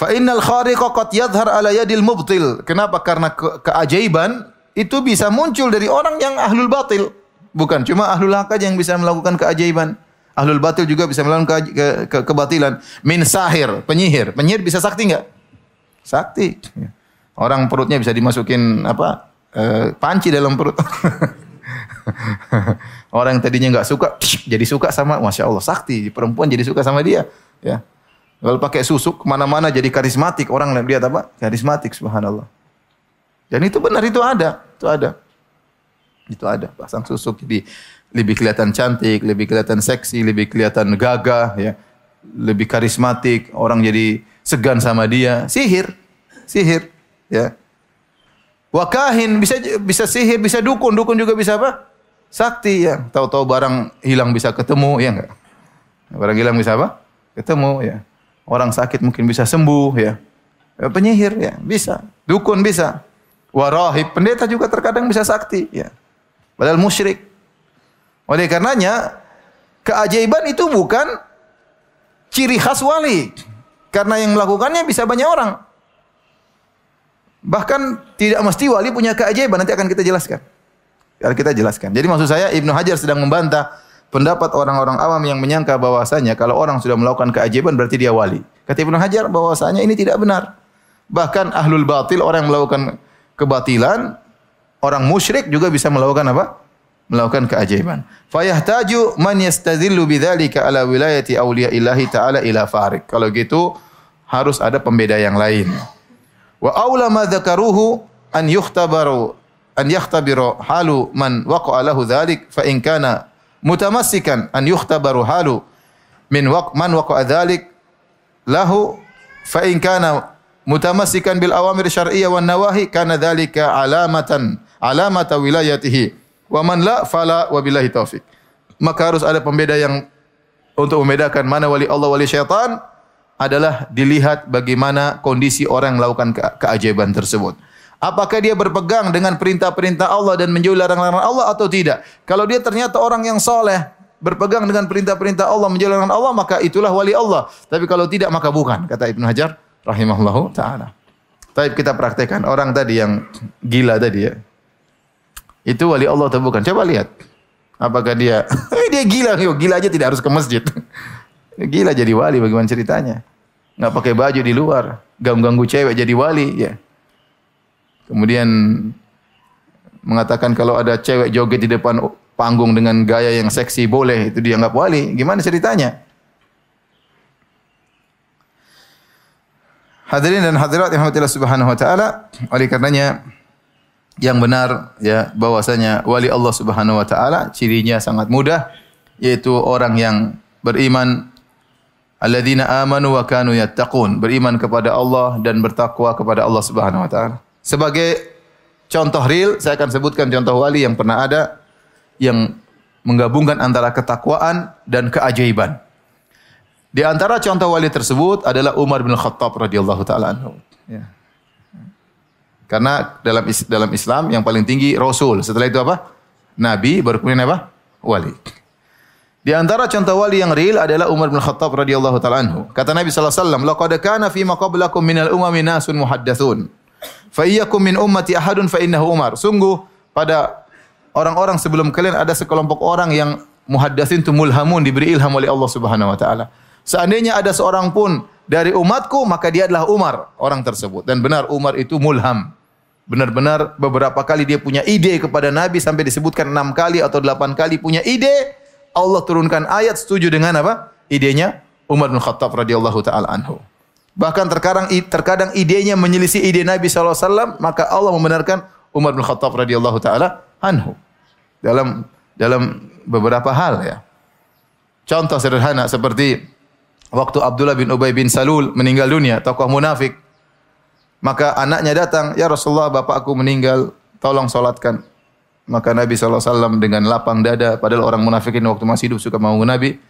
Fa innal khariqa qad yadhhar ala yadil mubtil. Kenapa? Karena ke keajaiban itu bisa muncul dari orang yang ahlul batil. Bukan cuma ahlul hak yang bisa melakukan keajaiban. Ahlul batil juga bisa melakukan ke, ke, ke, kebatilan. Min sahir, penyihir. Penyihir bisa sakti enggak? Sakti. Orang perutnya bisa dimasukin apa? E, panci dalam perut. [laughs] Orang yang tadinya nggak suka, jadi suka sama, masya Allah sakti. Perempuan jadi suka sama dia. Ya. Lalu pakai susuk ke mana-mana jadi karismatik. Orang lihat apa? Karismatik, subhanallah. Dan itu benar, itu ada. Itu ada. Itu ada. Pasang susuk jadi lebih kelihatan cantik, lebih kelihatan seksi, lebih kelihatan gagah, ya. lebih karismatik. Orang jadi segan sama dia. Sihir. Sihir. Ya. Wakahin bisa bisa sihir, bisa dukun, dukun juga bisa apa? Sakti ya. Tahu-tahu barang hilang bisa ketemu ya enggak? Barang hilang bisa apa? Ketemu ya. Orang sakit mungkin bisa sembuh ya. ya penyihir ya, bisa. Dukun bisa. Warahib, pendeta juga terkadang bisa sakti ya. Padahal musyrik. Oleh karenanya keajaiban itu bukan ciri khas wali. Karena yang melakukannya bisa banyak orang. Bahkan tidak mesti wali punya keajaiban, nanti akan kita jelaskan. Akan kita jelaskan. Jadi maksud saya Ibnu Hajar sedang membantah pendapat orang-orang awam yang menyangka bahwasanya kalau orang sudah melakukan keajaiban berarti dia wali. Kata Ibnu Hajar bahwasanya ini tidak benar. Bahkan ahlul batil orang yang melakukan kebatilan, orang musyrik juga bisa melakukan apa? Melakukan keajaiban. Fayahtaju man yastadillu bidzalika ala wilayati auliya ilahi ta'ala ila farik. Kalau gitu harus ada pembeda yang lain. Wa aula ma dzakaruhu an yukhtabaru an yakhtabiru halu man waqa'a lahu dzalik fa in kana mutamassikan an yukhtabaru halu min waq man waqa'a dzalik lahu fa in kana mutamassikan bil awamir syar'iyyah wan nawahi kana dzalika alamatan alamata wilayatihi wa man la fala wa billahi taufik maka harus ada pembeda yang untuk membedakan mana wali Allah wali syaitan adalah dilihat bagaimana kondisi orang yang melakukan ke keajaiban tersebut. Apakah dia berpegang dengan perintah-perintah Allah dan menjauhi larangan-larangan Allah atau tidak? Kalau dia ternyata orang yang soleh, berpegang dengan perintah-perintah Allah, menjauhi larangan Allah, maka itulah wali Allah. Tapi kalau tidak, maka bukan. Kata Ibn Hajar, rahimahullahu ta'ala. Tapi kita praktekkan. Orang tadi yang gila tadi ya. Itu wali Allah atau bukan? Coba lihat. Apakah dia, [laughs] dia gila. Gila aja tidak harus ke masjid. [laughs] Gila jadi wali bagaimana ceritanya? nggak pakai baju di luar, ganggu-ganggu cewek jadi wali, ya. Kemudian mengatakan kalau ada cewek joget di depan panggung dengan gaya yang seksi boleh, itu dianggap wali. Gimana ceritanya? Hadirin dan hadirat yang Allah Subhanahu wa taala, oleh karenanya yang benar ya bahwasanya wali Allah Subhanahu wa taala cirinya sangat mudah yaitu orang yang beriman alladzina amanu wa kanu yattaqun, beriman kepada Allah dan bertakwa kepada Allah Subhanahu wa taala. Sebagai contoh real, saya akan sebutkan contoh wali yang pernah ada yang menggabungkan antara ketakwaan dan keajaiban. Di antara contoh wali tersebut adalah Umar bin Khattab radhiyallahu taala anhu. Ya. Karena dalam dalam Islam yang paling tinggi Rasul. Setelah itu apa? Nabi, baru kemudian apa? wali. Di antara contoh wali yang real adalah Umar bin Khattab radhiyallahu taala anhu. Kata Nabi sallallahu alaihi wasallam, "Laqad kana fi ma qablakum minal umami nasun muhaddatsun. Fa iyyakum min ummati ahadun fa innahu Umar." Sungguh pada orang-orang sebelum kalian ada sekelompok orang yang muhaddatsin tu mulhamun diberi ilham oleh Allah Subhanahu wa taala. Seandainya ada seorang pun dari umatku maka dia adalah Umar orang tersebut dan benar Umar itu mulham. Benar-benar beberapa kali dia punya ide kepada Nabi sampai disebutkan enam kali atau delapan kali punya ide Allah turunkan ayat setuju dengan apa? Idenya Umar bin Khattab radhiyallahu taala anhu. Bahkan terkadang terkadang idenya menyelisih ide Nabi SAW, maka Allah membenarkan Umar bin Khattab radhiyallahu taala anhu. Dalam dalam beberapa hal ya. Contoh sederhana seperti waktu Abdullah bin Ubay bin Salul meninggal dunia, tokoh munafik. Maka anaknya datang, "Ya Rasulullah, bapakku meninggal, tolong solatkan." Maka Nabi SAW dengan lapang dada, padahal orang munafikin waktu masih hidup suka mau Nabi.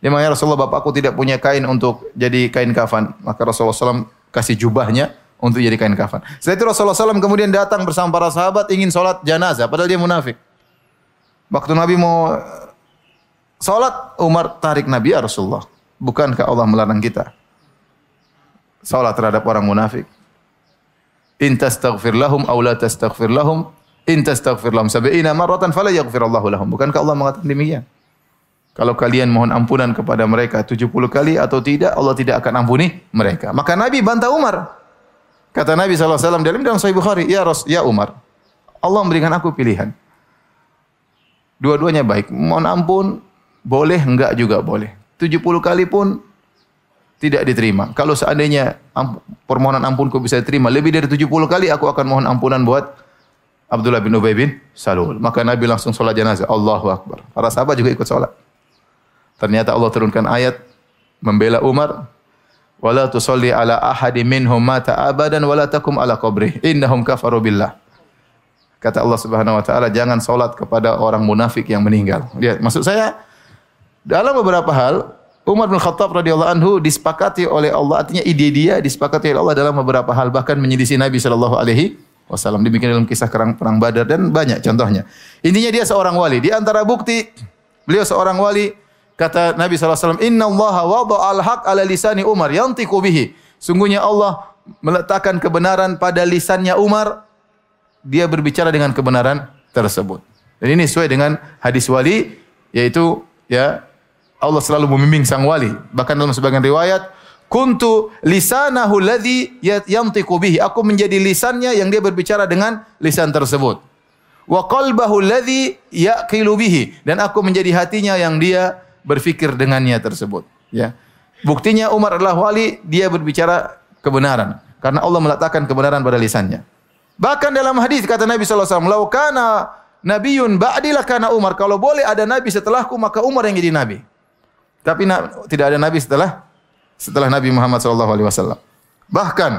Dia mengatakan Rasulullah bapakku tidak punya kain untuk jadi kain kafan. Maka Rasulullah SAW kasih jubahnya untuk jadi kain kafan. Setelah itu Rasulullah SAW kemudian datang bersama para sahabat ingin sholat jenazah, padahal dia munafik. Waktu Nabi mau sholat, Umar tarik Nabi ya Rasulullah. Bukankah Allah melarang kita? Sholat terhadap orang munafik. In tastaghfir lahum aw la tastaghfir lahum In tastaghfir lahum sab'ina marratan fala yaghfirallahu lahum. Bukankah Allah mengatakan demikian? Kalau kalian mohon ampunan kepada mereka 70 kali atau tidak, Allah tidak akan ampuni mereka. Maka Nabi bantah Umar. Kata Nabi SAW dalam dalam Sahih Bukhari, Ya Ras, ya Umar, Allah memberikan aku pilihan. Dua-duanya baik. Mohon ampun, boleh, enggak juga boleh. 70 kali pun tidak diterima. Kalau seandainya permohonan ampunku bisa diterima lebih dari 70 kali, aku akan mohon ampunan buat Abdullah bin Ubay bin Salul. Maka Nabi langsung sholat jenazah. Allahu Akbar. Para sahabat juga ikut sholat. Ternyata Allah turunkan ayat membela Umar. Wala tusalli ala ahadi minhum mata abadan wala takum ala qabrih. Innahum kafaru billah. Kata Allah Subhanahu wa taala, jangan salat kepada orang munafik yang meninggal. Lihat, maksud saya dalam beberapa hal Umar bin Khattab radhiyallahu anhu disepakati oleh Allah, artinya ide dia disepakati oleh Allah dalam beberapa hal bahkan menyelisih Nabi sallallahu alaihi wasallam. Demikian dalam kisah perang, perang Badar dan banyak contohnya. Intinya dia seorang wali. Di antara bukti beliau seorang wali kata Nabi SAW, Inna Allah al haq ala lisani Umar, yantiku bihi. Sungguhnya Allah meletakkan kebenaran pada lisannya Umar, dia berbicara dengan kebenaran tersebut. Dan ini sesuai dengan hadis wali, yaitu ya Allah selalu membimbing sang wali. Bahkan dalam sebagian riwayat, kuntu lisanahu alladhi yantiqu bihi. Aku menjadi lisannya yang dia berbicara dengan lisan tersebut. Wa qalbahu alladhi yaqilu bihi dan aku menjadi hatinya yang dia berfikir dengannya tersebut. Ya. Buktinya Umar adalah wali, dia berbicara kebenaran karena Allah meletakkan kebenaran pada lisannya. Bahkan dalam hadis kata Nabi wasallam, "Lau kana nabiyyun ba'di kana Umar." Kalau boleh ada nabi setelahku maka Umar yang jadi nabi. Tapi na tidak ada nabi setelah setelah Nabi Muhammad SAW. Bahkan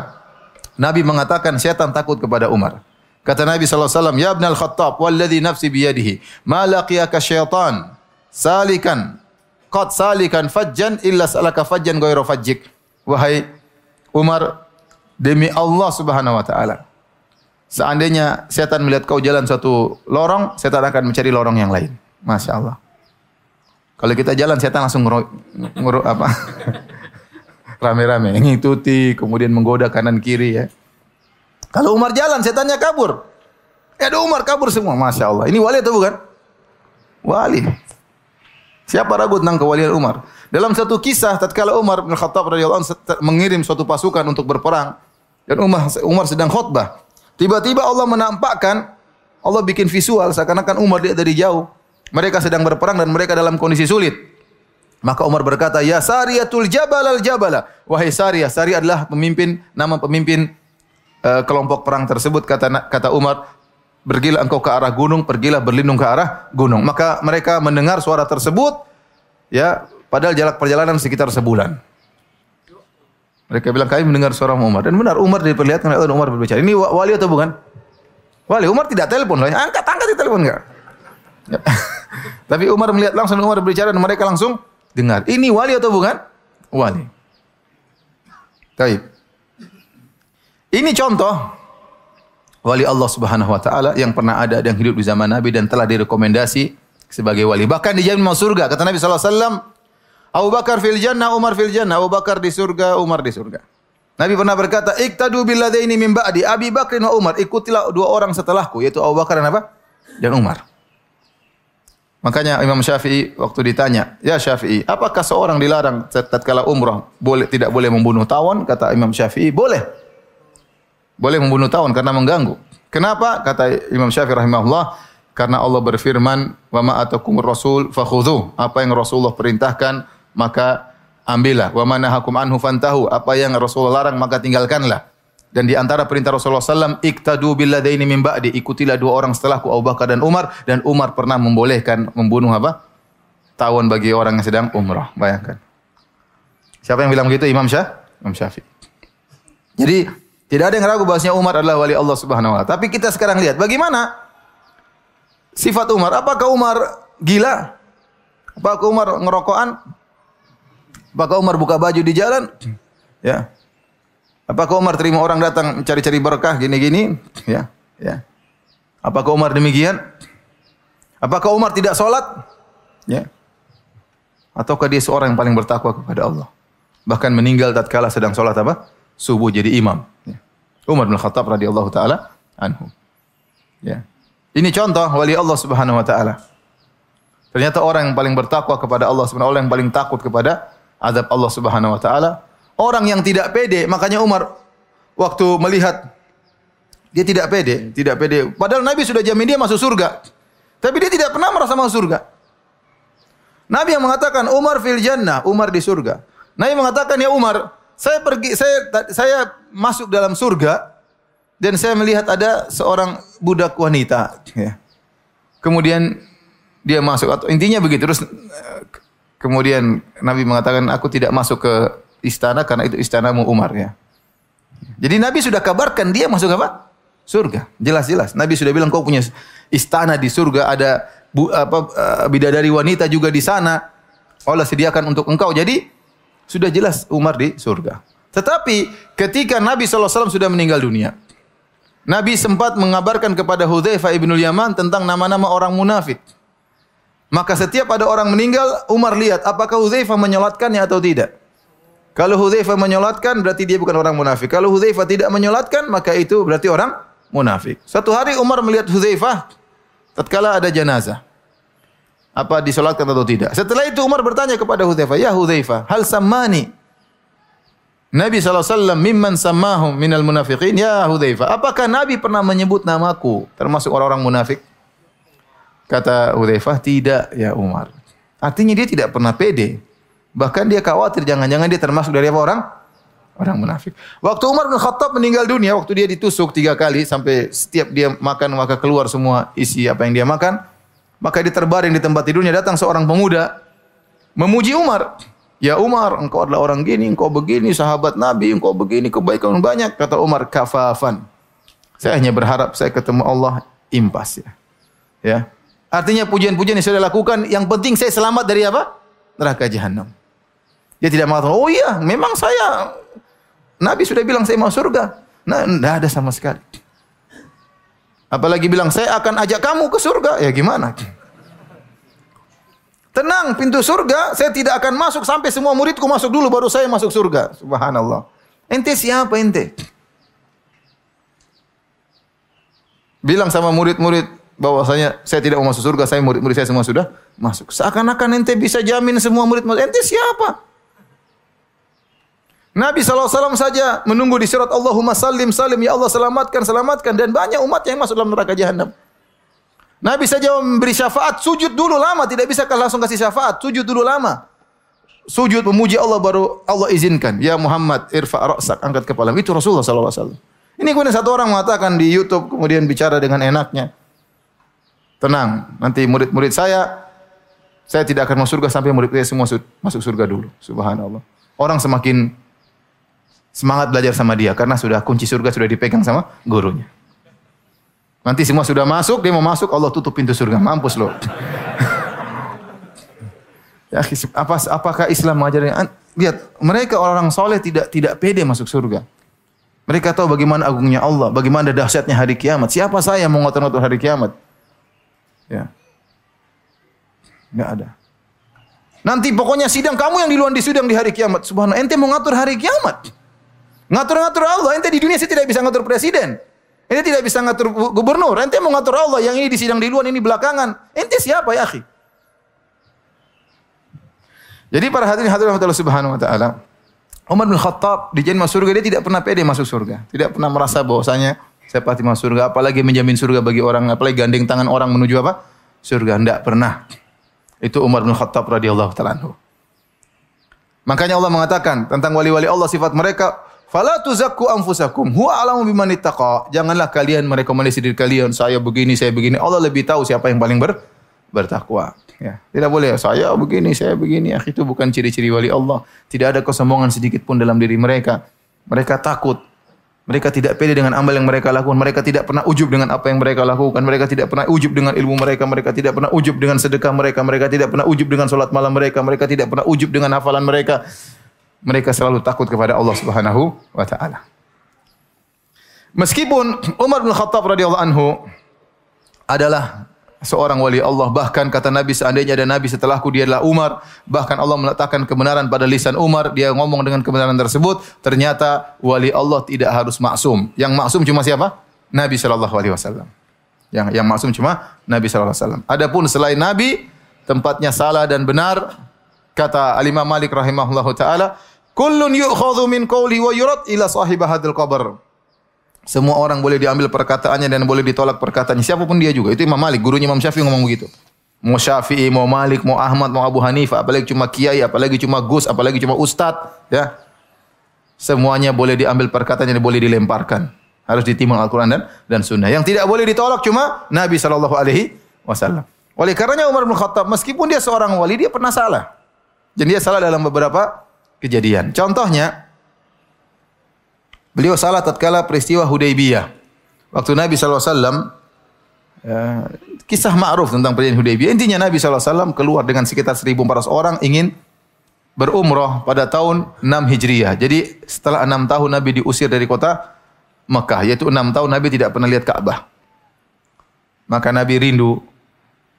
Nabi mengatakan setan takut kepada Umar. Kata Nabi SAW, Ya Ibn al-Khattab, walladhi nafsi biyadihi, ma laqiyaka syaitan, salikan, qad salikan fajjan, illa salaka fajjan goyro fajjik. Wahai Umar, demi Allah subhanahu wa ta'ala. Seandainya setan melihat kau jalan satu lorong, setan akan mencari lorong yang lain. Masya Allah. Kalau kita jalan, setan langsung nguruk, nguruk [laughs] apa? rame-rame ngikuti kemudian menggoda kanan kiri ya. Kalau Umar jalan setannya kabur. Ya ada Umar kabur semua. Masya Allah. Ini wali atau bukan? Wali. Siapa ragu tentang kewalian Umar? Dalam satu kisah tatkala Umar bin Khattab radhiyallahu mengirim suatu pasukan untuk berperang dan Umar Umar sedang khutbah. Tiba-tiba Allah menampakkan Allah bikin visual seakan-akan Umar lihat dari jauh. Mereka sedang berperang dan mereka dalam kondisi sulit. Maka Umar berkata, "Ya Sariyatul Jabal al-Jabala." Wahai Sariyah, Sariyah adalah pemimpin nama pemimpin uh, kelompok perang tersebut kata kata Umar, "Pergilah engkau ke arah gunung, pergilah berlindung ke arah gunung." Maka mereka mendengar suara tersebut ya, padahal jarak perjalanan sekitar sebulan. Mereka bilang kami mendengar suara Umar dan benar Umar diperlihatkan oleh Umar berbicara. Ini wali atau bukan? Wali Umar tidak telepon, angkat angkat di telepon enggak? [laughs] Tapi Umar melihat langsung Umar berbicara dan mereka langsung dengar. Ini wali atau bukan? Wali. Baik. Ini contoh wali Allah Subhanahu wa taala yang pernah ada dan hidup di zaman Nabi dan telah direkomendasi sebagai wali. Bahkan dijamin masuk surga. Kata Nabi SAW, Abu Bakar fil jannah, Umar fil jannah. Abu Bakar di surga, Umar di surga. Nabi pernah berkata, "Iktadu billadaini min ba'di Abi Bakr wa Umar." Ikutilah dua orang setelahku, yaitu Abu Bakar dan apa? Dan Umar. Makanya Imam Syafi'i waktu ditanya, "Ya Syafi'i, apakah seorang dilarang tatkala umrah boleh tidak boleh membunuh tawon?" Kata Imam Syafi'i, "Boleh." Boleh membunuh tawon karena mengganggu. Kenapa? Kata Imam Syafi'i rahimahullah, karena Allah berfirman, "Wa ma atakumur rasul fakhudhu." Apa yang Rasulullah perintahkan, maka ambillah. Wa mana hakum anhu fantahu. Apa yang Rasulullah larang maka tinggalkanlah. Dan di antara perintah Rasulullah SAW, iktadu billadaini min ba'di. Ikutilah dua orang setelahku Abu Bakar dan Umar. Dan Umar pernah membolehkan membunuh apa? Tawon bagi orang yang sedang umrah. Bayangkan. Siapa yang bilang begitu? Imam Syah? Imam Syafi'i. Jadi, tidak ada yang ragu bahasanya Umar adalah wali Allah Subhanahu wa taala. Tapi kita sekarang lihat bagaimana sifat Umar. Apakah Umar gila? Apakah Umar ngerokokan? Apakah Umar buka baju di jalan? Ya. Apakah Umar terima orang datang cari-cari berkah gini-gini? Ya, ya. Apakah Umar demikian? Apakah Umar tidak sholat? Ya. Ataukah dia seorang yang paling bertakwa kepada Allah? Bahkan meninggal tatkala sedang sholat apa? Subuh jadi imam. Ya. Umar bin Khattab radhiyallahu taala anhu. Ya. Ini contoh wali Allah Subhanahu wa taala. Ternyata orang yang paling bertakwa kepada Allah Subhanahu taala, yang paling takut kepada azab Allah Subhanahu wa taala. Orang yang tidak pede, makanya Umar waktu melihat dia tidak pede, tidak pede. Padahal Nabi sudah jamin dia masuk surga. Tapi dia tidak pernah merasa masuk surga. Nabi yang mengatakan Umar fil jannah, Umar di surga. Nabi mengatakan ya Umar, saya pergi saya saya masuk dalam surga dan saya melihat ada seorang budak wanita ya. Kemudian dia masuk atau intinya begitu terus Kemudian Nabi mengatakan aku tidak masuk ke istana karena itu istanamu Umar ya. Jadi Nabi sudah kabarkan dia masuk apa? Surga. Jelas-jelas. Nabi sudah bilang kau punya istana di surga, ada bu, apa uh, bidadari wanita juga di sana. Allah sediakan untuk engkau. Jadi sudah jelas Umar di surga. Tetapi ketika Nabi SAW sudah meninggal dunia, Nabi sempat mengabarkan kepada Hudzaifah ibnul Yaman tentang nama-nama orang munafik. Maka setiap ada orang meninggal, Umar lihat apakah Hudzaifah menyolatkannya atau tidak. Kalau Hudzaifah menyolatkan berarti dia bukan orang munafik. Kalau Hudzaifah tidak menyolatkan maka itu berarti orang munafik. Satu hari Umar melihat Hudzaifah tatkala ada jenazah. Apa disolatkan atau tidak? Setelah itu Umar bertanya kepada Hudzaifah, "Ya Hudzaifah, hal sammani?" Nabi SAW mimman sammahum minal munafiqin ya Hudzaifah. Apakah Nabi pernah menyebut namaku termasuk orang-orang munafik? Kata Hudzaifah, tidak ya Umar. Artinya dia tidak pernah pede. Bahkan dia khawatir jangan-jangan dia termasuk dari apa orang? Orang munafik. Waktu Umar bin Khattab meninggal dunia, waktu dia ditusuk tiga kali sampai setiap dia makan maka keluar semua isi apa yang dia makan, maka dia terbaring di tempat tidurnya datang seorang pemuda memuji Umar. Ya Umar, engkau adalah orang gini, engkau begini, sahabat Nabi, engkau begini, kebaikan banyak. Kata Umar, kafafan. Saya hanya berharap saya ketemu Allah impas ya. Ya, Artinya pujian-pujian yang saya lakukan, yang penting saya selamat dari apa? Neraka jahanam. Dia tidak mengatakan, oh iya, memang saya, Nabi sudah bilang saya mau surga. Nah, tidak ada sama sekali. Apalagi bilang, saya akan ajak kamu ke surga. Ya gimana? Tenang, pintu surga, saya tidak akan masuk sampai semua muridku masuk dulu, baru saya masuk surga. Subhanallah. Ente siapa ente? Bilang sama murid-murid, bahwasanya saya tidak mau masuk surga, saya murid-murid saya semua sudah masuk. Seakan-akan ente bisa jamin semua murid masuk. Ente siapa? Nabi SAW saja menunggu di surat Allahumma salim salim. Ya Allah selamatkan, selamatkan. Dan banyak umat yang masuk dalam neraka jahanam. Nabi saja memberi syafaat. Sujud dulu lama. Tidak bisa langsung kasih syafaat. Sujud dulu lama. Sujud memuji Allah baru Allah izinkan. Ya Muhammad irfa ra'sak. Angkat kepala. Itu Rasulullah SAW. Ini kemudian satu orang mengatakan di Youtube. Kemudian bicara dengan enaknya. Tenang, nanti murid-murid saya saya tidak akan masuk surga sampai murid saya semua masuk surga dulu. Subhanallah. Orang semakin semangat belajar sama dia karena sudah kunci surga sudah dipegang sama gurunya. Nanti semua sudah masuk, dia mau masuk, Allah tutup pintu surga. Mampus loh. [laughs] ya, apa, apakah Islam mengajarkan? Lihat, mereka orang-orang soleh tidak tidak pede masuk surga. Mereka tahu bagaimana agungnya Allah, bagaimana dahsyatnya hari kiamat. Siapa saya mau ngotot-ngotot hari kiamat? Ya. Enggak ada. Nanti pokoknya sidang kamu yang di luar di sidang di hari kiamat. Subhanallah, ente mau ngatur hari kiamat. Ngatur-ngatur Allah, ente di dunia sih tidak bisa ngatur presiden. Ente tidak bisa ngatur gubernur. Ente mau ngatur Allah, yang ini di sidang di luar, ini belakangan. Ente siapa ya, akhi? Jadi para hadirin hadirin Allah Subhanahu wa taala, Umar bin Khattab di masuk surga dia tidak pernah pede masuk surga. Tidak pernah merasa bahwasanya saya pasti masuk surga, apalagi menjamin surga bagi orang, apalagi gandeng tangan orang menuju apa? Surga. Tidak pernah. Itu Umar bin Khattab radhiyallahu taala. Makanya Allah mengatakan tentang wali-wali Allah sifat mereka, "Fala tuzakku anfusakum, huwa a'lamu biman ittaqa." Janganlah kalian merekomendasi diri kalian, saya begini, saya begini. Allah lebih tahu siapa yang paling ber bertakwa. Ya, tidak boleh saya begini, saya begini. Ya, itu bukan ciri-ciri wali Allah. Tidak ada kesombongan sedikit pun dalam diri mereka. Mereka takut. Mereka tidak pede dengan amal yang mereka lakukan. Mereka tidak pernah ujub dengan apa yang mereka lakukan. Mereka tidak pernah ujub dengan ilmu mereka. Mereka tidak pernah ujub dengan sedekah mereka. Mereka tidak pernah ujub dengan solat malam mereka. Mereka tidak pernah ujub dengan hafalan mereka. Mereka selalu takut kepada Allah Subhanahu wa taala. Meskipun Umar bin Khattab radhiyallahu anhu adalah seorang wali Allah. Bahkan kata Nabi seandainya ada Nabi setelahku dia adalah Umar. Bahkan Allah meletakkan kebenaran pada lisan Umar. Dia ngomong dengan kebenaran tersebut. Ternyata wali Allah tidak harus maksum. Yang maksum cuma siapa? Nabi Shallallahu Alaihi Wasallam. Yang yang maksum cuma Nabi Shallallahu Alaihi Wasallam. Adapun selain Nabi tempatnya salah dan benar kata Al Imam Malik rahimahullah taala kullun yu'khadhu min qawli wa yurad ila sahib hadil qabr semua orang boleh diambil perkataannya dan boleh ditolak perkataannya. Siapa pun dia juga. Itu Imam Malik, gurunya Imam Syafi'i ngomong begitu. Mau Syafi'i, mau Malik, mau Ahmad, mau Abu Hanifah, apalagi cuma kiai, apalagi cuma gus, apalagi cuma ustad, ya. Semuanya boleh diambil perkataannya dan boleh dilemparkan. Harus ditimbang Al-Quran dan, dan Sunnah. Yang tidak boleh ditolak cuma Nabi Shallallahu Alaihi Wasallam. Oleh karenanya Umar bin Khattab, meskipun dia seorang wali, dia pernah salah. Dan dia salah dalam beberapa kejadian. Contohnya, Beliau salah tatkala peristiwa Hudaybiyah. Waktu Nabi SAW, ya, kisah ma'ruf tentang perjanjian Hudaybiyah. Intinya Nabi SAW keluar dengan sekitar 1.400 orang ingin berumrah pada tahun 6 Hijriah. Jadi setelah 6 tahun Nabi diusir dari kota Mekah. Yaitu 6 tahun Nabi tidak pernah lihat Ka'bah. Maka Nabi rindu.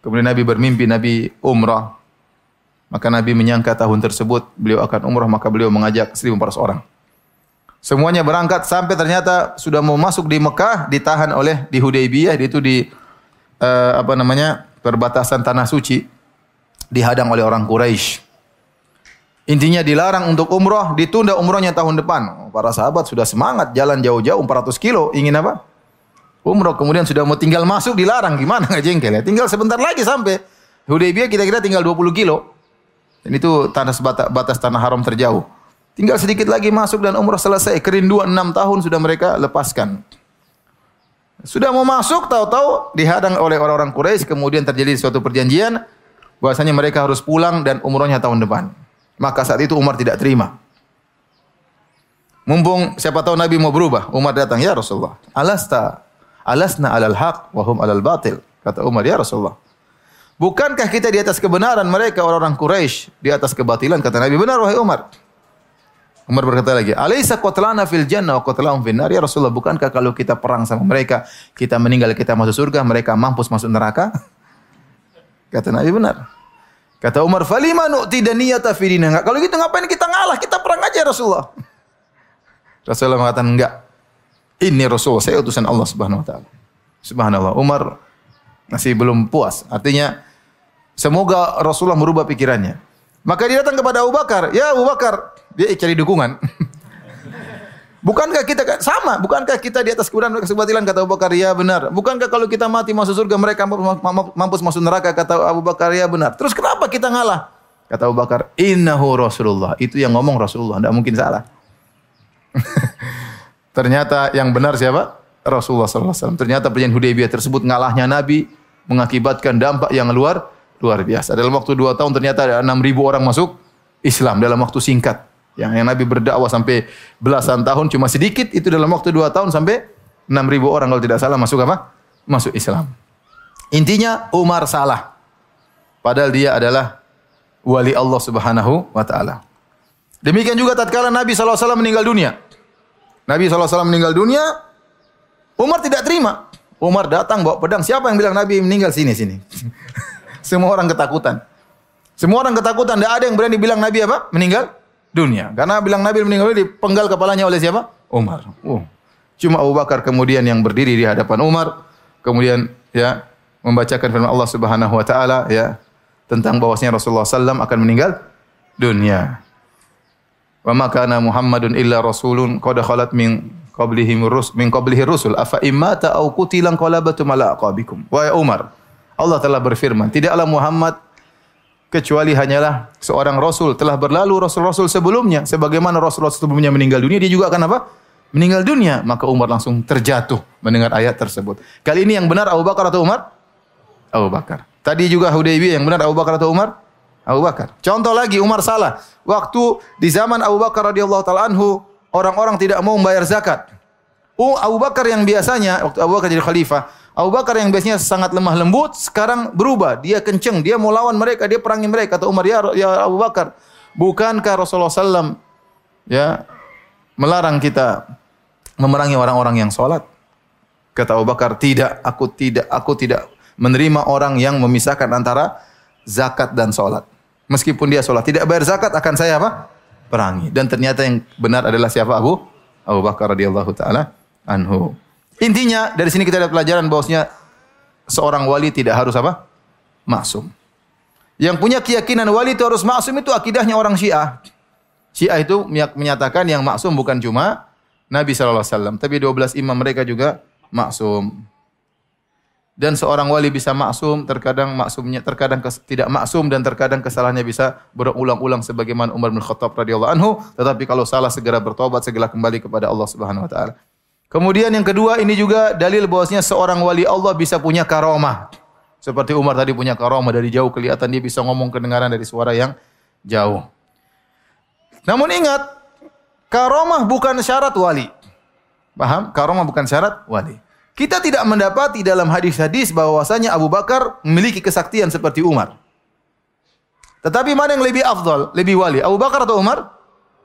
Kemudian Nabi bermimpi Nabi umrah. Maka Nabi menyangka tahun tersebut beliau akan umrah. Maka beliau mengajak 1.400 orang. Semuanya berangkat sampai ternyata sudah mau masuk di Mekah ditahan oleh di Hudaybiyah itu di uh, apa namanya perbatasan tanah suci dihadang oleh orang Quraisy. Intinya dilarang untuk umroh, ditunda umrohnya tahun depan. Para sahabat sudah semangat jalan jauh-jauh 400 kilo, ingin apa? Umroh. Kemudian sudah mau tinggal masuk dilarang, gimana nggak jengkel ya? Tinggal sebentar lagi sampai Hudaybiyah kita kira tinggal 20 kilo. Dan itu tanah batas, batas tanah haram terjauh. Tinggal sedikit lagi masuk dan umrah selesai. Kerinduan enam tahun sudah mereka lepaskan. Sudah mau masuk, tahu-tahu dihadang oleh orang-orang Quraisy. Kemudian terjadi suatu perjanjian bahwasanya mereka harus pulang dan umrohnya tahun depan. Maka saat itu Umar tidak terima. Mumpung siapa tahu Nabi mau berubah, Umar datang, "Ya Rasulullah, alasta alasna alal haq wa hum alal batil." Kata Umar, "Ya Rasulullah, bukankah kita di atas kebenaran mereka orang-orang Quraisy di atas kebatilan?" Kata Nabi, "Benar wahai Umar." Umar berkata lagi, "Alaisa qatlana fil jannah wa qatlahum fin nar?" Ya Rasulullah, bukankah kalau kita perang sama mereka, kita meninggal kita masuk surga, mereka mampus masuk neraka? Kata Nabi benar. Kata Umar, "Falima nu'ti daniyata fi dinina?" Kalau gitu ngapain kita ngalah? Kita perang aja Rasulullah. Rasulullah mengatakan, "Enggak. Ini Rasul, saya utusan Allah Subhanahu wa taala." Subhanallah. Umar masih belum puas. Artinya semoga Rasulullah merubah pikirannya. Maka dia datang kepada Abu Bakar, "Ya Abu Bakar, dia cari dukungan. [laughs] Bukankah kita sama? Bukankah kita di atas kebenaran mereka kebatilan kata Abu Bakar ya benar. Bukankah kalau kita mati masuk surga mereka mampus masuk neraka kata Abu Bakar ya benar. Terus kenapa kita ngalah? Kata Abu Bakar, "Innahu Rasulullah." Itu yang ngomong Rasulullah, tidak mungkin salah. [laughs] Ternyata yang benar siapa? Rasulullah wasallam. Ternyata perjanjian Hudaybiyah tersebut ngalahnya Nabi mengakibatkan dampak yang luar luar biasa. Dalam waktu dua tahun ternyata ada enam ribu orang masuk Islam dalam waktu singkat. Yang, yang Nabi berdakwah sampai belasan tahun cuma sedikit itu dalam waktu dua tahun sampai enam ribu orang kalau tidak salah masuk apa? Masuk Islam. Intinya Umar salah. Padahal dia adalah wali Allah Subhanahu wa taala. Demikian juga tatkala Nabi SAW meninggal dunia. Nabi SAW meninggal dunia, Umar tidak terima. Umar datang bawa pedang. Siapa yang bilang Nabi meninggal sini sini? [laughs] Semua orang ketakutan. Semua orang ketakutan, tidak ada yang berani bilang Nabi apa? Meninggal dunia. Karena bilang Nabi meninggal dunia dipenggal kepalanya oleh siapa? Umar. Oh. Cuma Abu Bakar kemudian yang berdiri di hadapan Umar, kemudian ya membacakan firman Allah Subhanahu wa taala ya tentang bahwasanya Rasulullah SAW akan meninggal dunia. Wa ma Muhammadun illa rasulun qad khalat min qablihi rus min qablihi rusul afa immata au qutilan qalabatum ala wa ya Umar Allah telah berfirman tidaklah Muhammad kecuali hanyalah seorang rasul telah berlalu rasul-rasul sebelumnya. Sebagaimana rasul-rasul sebelumnya meninggal dunia dia juga akan apa? Meninggal dunia. Maka Umar langsung terjatuh mendengar ayat tersebut. Kali ini yang benar Abu Bakar atau Umar? Abu Bakar. Tadi juga Hudaybiyah yang benar Abu Bakar atau Umar? Abu Bakar. Contoh lagi Umar salah. Waktu di zaman Abu Bakar radhiyallahu taala anhu orang-orang tidak mau membayar zakat. Oh, Abu Bakar yang biasanya waktu Abu Bakar jadi khalifah, Abu Bakar yang biasanya sangat lemah lembut sekarang berubah, dia kenceng, dia mau lawan mereka, dia perangi mereka. Kata Umar, "Ya, ya Abu Bakar, bukankah Rasulullah SAW ya melarang kita memerangi orang-orang yang sholat?" Kata Abu Bakar, "Tidak, aku tidak, aku tidak menerima orang yang memisahkan antara zakat dan sholat. Meskipun dia sholat, tidak bayar zakat akan saya apa? perangi. Dan ternyata yang benar adalah siapa Abu? Abu Bakar radhiyallahu taala anhu. Intinya dari sini kita dapat pelajaran bahwasanya seorang wali tidak harus apa? Maksum. Yang punya keyakinan wali itu harus maksum itu akidahnya orang Syiah. Syiah itu menyatakan yang maksum bukan cuma Nabi sallallahu alaihi wasallam, tapi 12 imam mereka juga maksum dan seorang wali bisa maksum, terkadang maksumnya terkadang tidak maksum dan terkadang kesalahannya bisa berulang-ulang sebagaimana Umar bin Khattab radhiyallahu anhu, tetapi kalau salah segera bertobat, segera kembali kepada Allah Subhanahu wa taala. Kemudian yang kedua ini juga dalil bahwasanya seorang wali Allah bisa punya karomah. Seperti Umar tadi punya karomah dari jauh kelihatan dia bisa ngomong kedengaran dari suara yang jauh. Namun ingat, karomah bukan syarat wali. Paham? Karomah bukan syarat wali. Kita tidak mendapati dalam hadis-hadis bahwasanya Abu Bakar memiliki kesaktian seperti Umar. Tetapi mana yang lebih afdal, lebih wali, Abu Bakar atau Umar?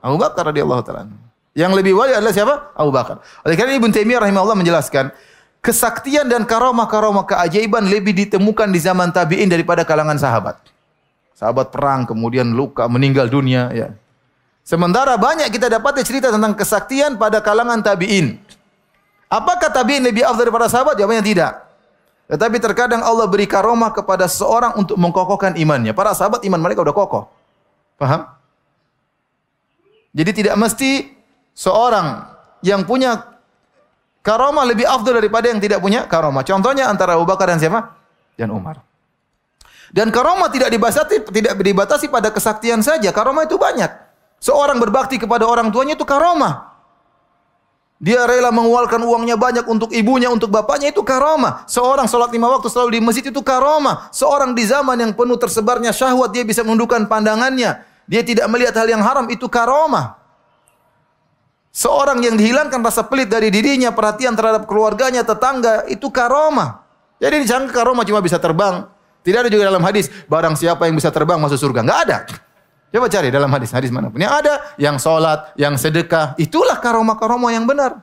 Abu Bakar radhiyallahu taala. Yang lebih wali adalah siapa? Abu Bakar. Oleh karena Ibnu Taimiyah rahimahullah menjelaskan, kesaktian dan karomah-karomah keajaiban lebih ditemukan di zaman tabi'in daripada kalangan sahabat. Sahabat perang kemudian luka meninggal dunia ya. Sementara banyak kita dapat cerita tentang kesaktian pada kalangan tabi'in. Apakah tabi'in lebih afdal daripada sahabat? Jawabannya tidak. Tetapi terkadang Allah beri karomah kepada seseorang untuk mengkokohkan imannya. Para sahabat iman mereka sudah kokoh. Paham? Jadi tidak mesti seorang yang punya karomah lebih afdal daripada yang tidak punya karomah. Contohnya antara Abu Bakar dan siapa? Dan Umar. Dan karomah tidak dibatasi tidak dibatasi pada kesaktian saja. Karomah itu banyak. Seorang berbakti kepada orang tuanya itu karomah. Dia rela mengeluarkan uangnya banyak untuk ibunya, untuk bapaknya itu karomah. Seorang sholat lima waktu selalu di masjid itu karomah. Seorang di zaman yang penuh tersebarnya syahwat dia bisa menundukkan pandangannya. Dia tidak melihat hal yang haram itu karomah. Seorang yang dihilangkan rasa pelit dari dirinya, perhatian terhadap keluarganya, tetangga itu karomah. Jadi disangka karomah cuma bisa terbang. Tidak ada juga dalam hadis barang siapa yang bisa terbang masuk surga. Enggak ada. Coba cari dalam hadis, hadis mana pun. Yang ada, yang sholat, yang sedekah. Itulah karomah-karomah yang benar.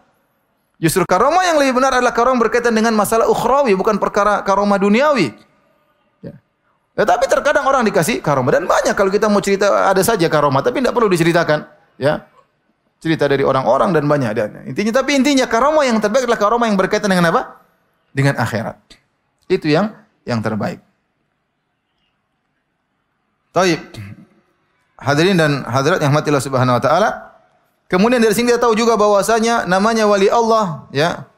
Justru karomah yang lebih benar adalah karomah berkaitan dengan masalah ukhrawi, bukan perkara karomah duniawi. Ya. Tetapi terkadang orang dikasih karomah. Dan banyak kalau kita mau cerita, ada saja karomah. Tapi tidak perlu diceritakan. Ya, Cerita dari orang-orang dan banyak. Dan intinya, tapi intinya karomah yang terbaik adalah karomah yang berkaitan dengan apa? Dengan akhirat. Itu yang yang terbaik. Taib. Hadirin dan hadirat yang mati Subhanahu wa taala. Kemudian dari sini kita tahu juga bahwasanya namanya wali Allah ya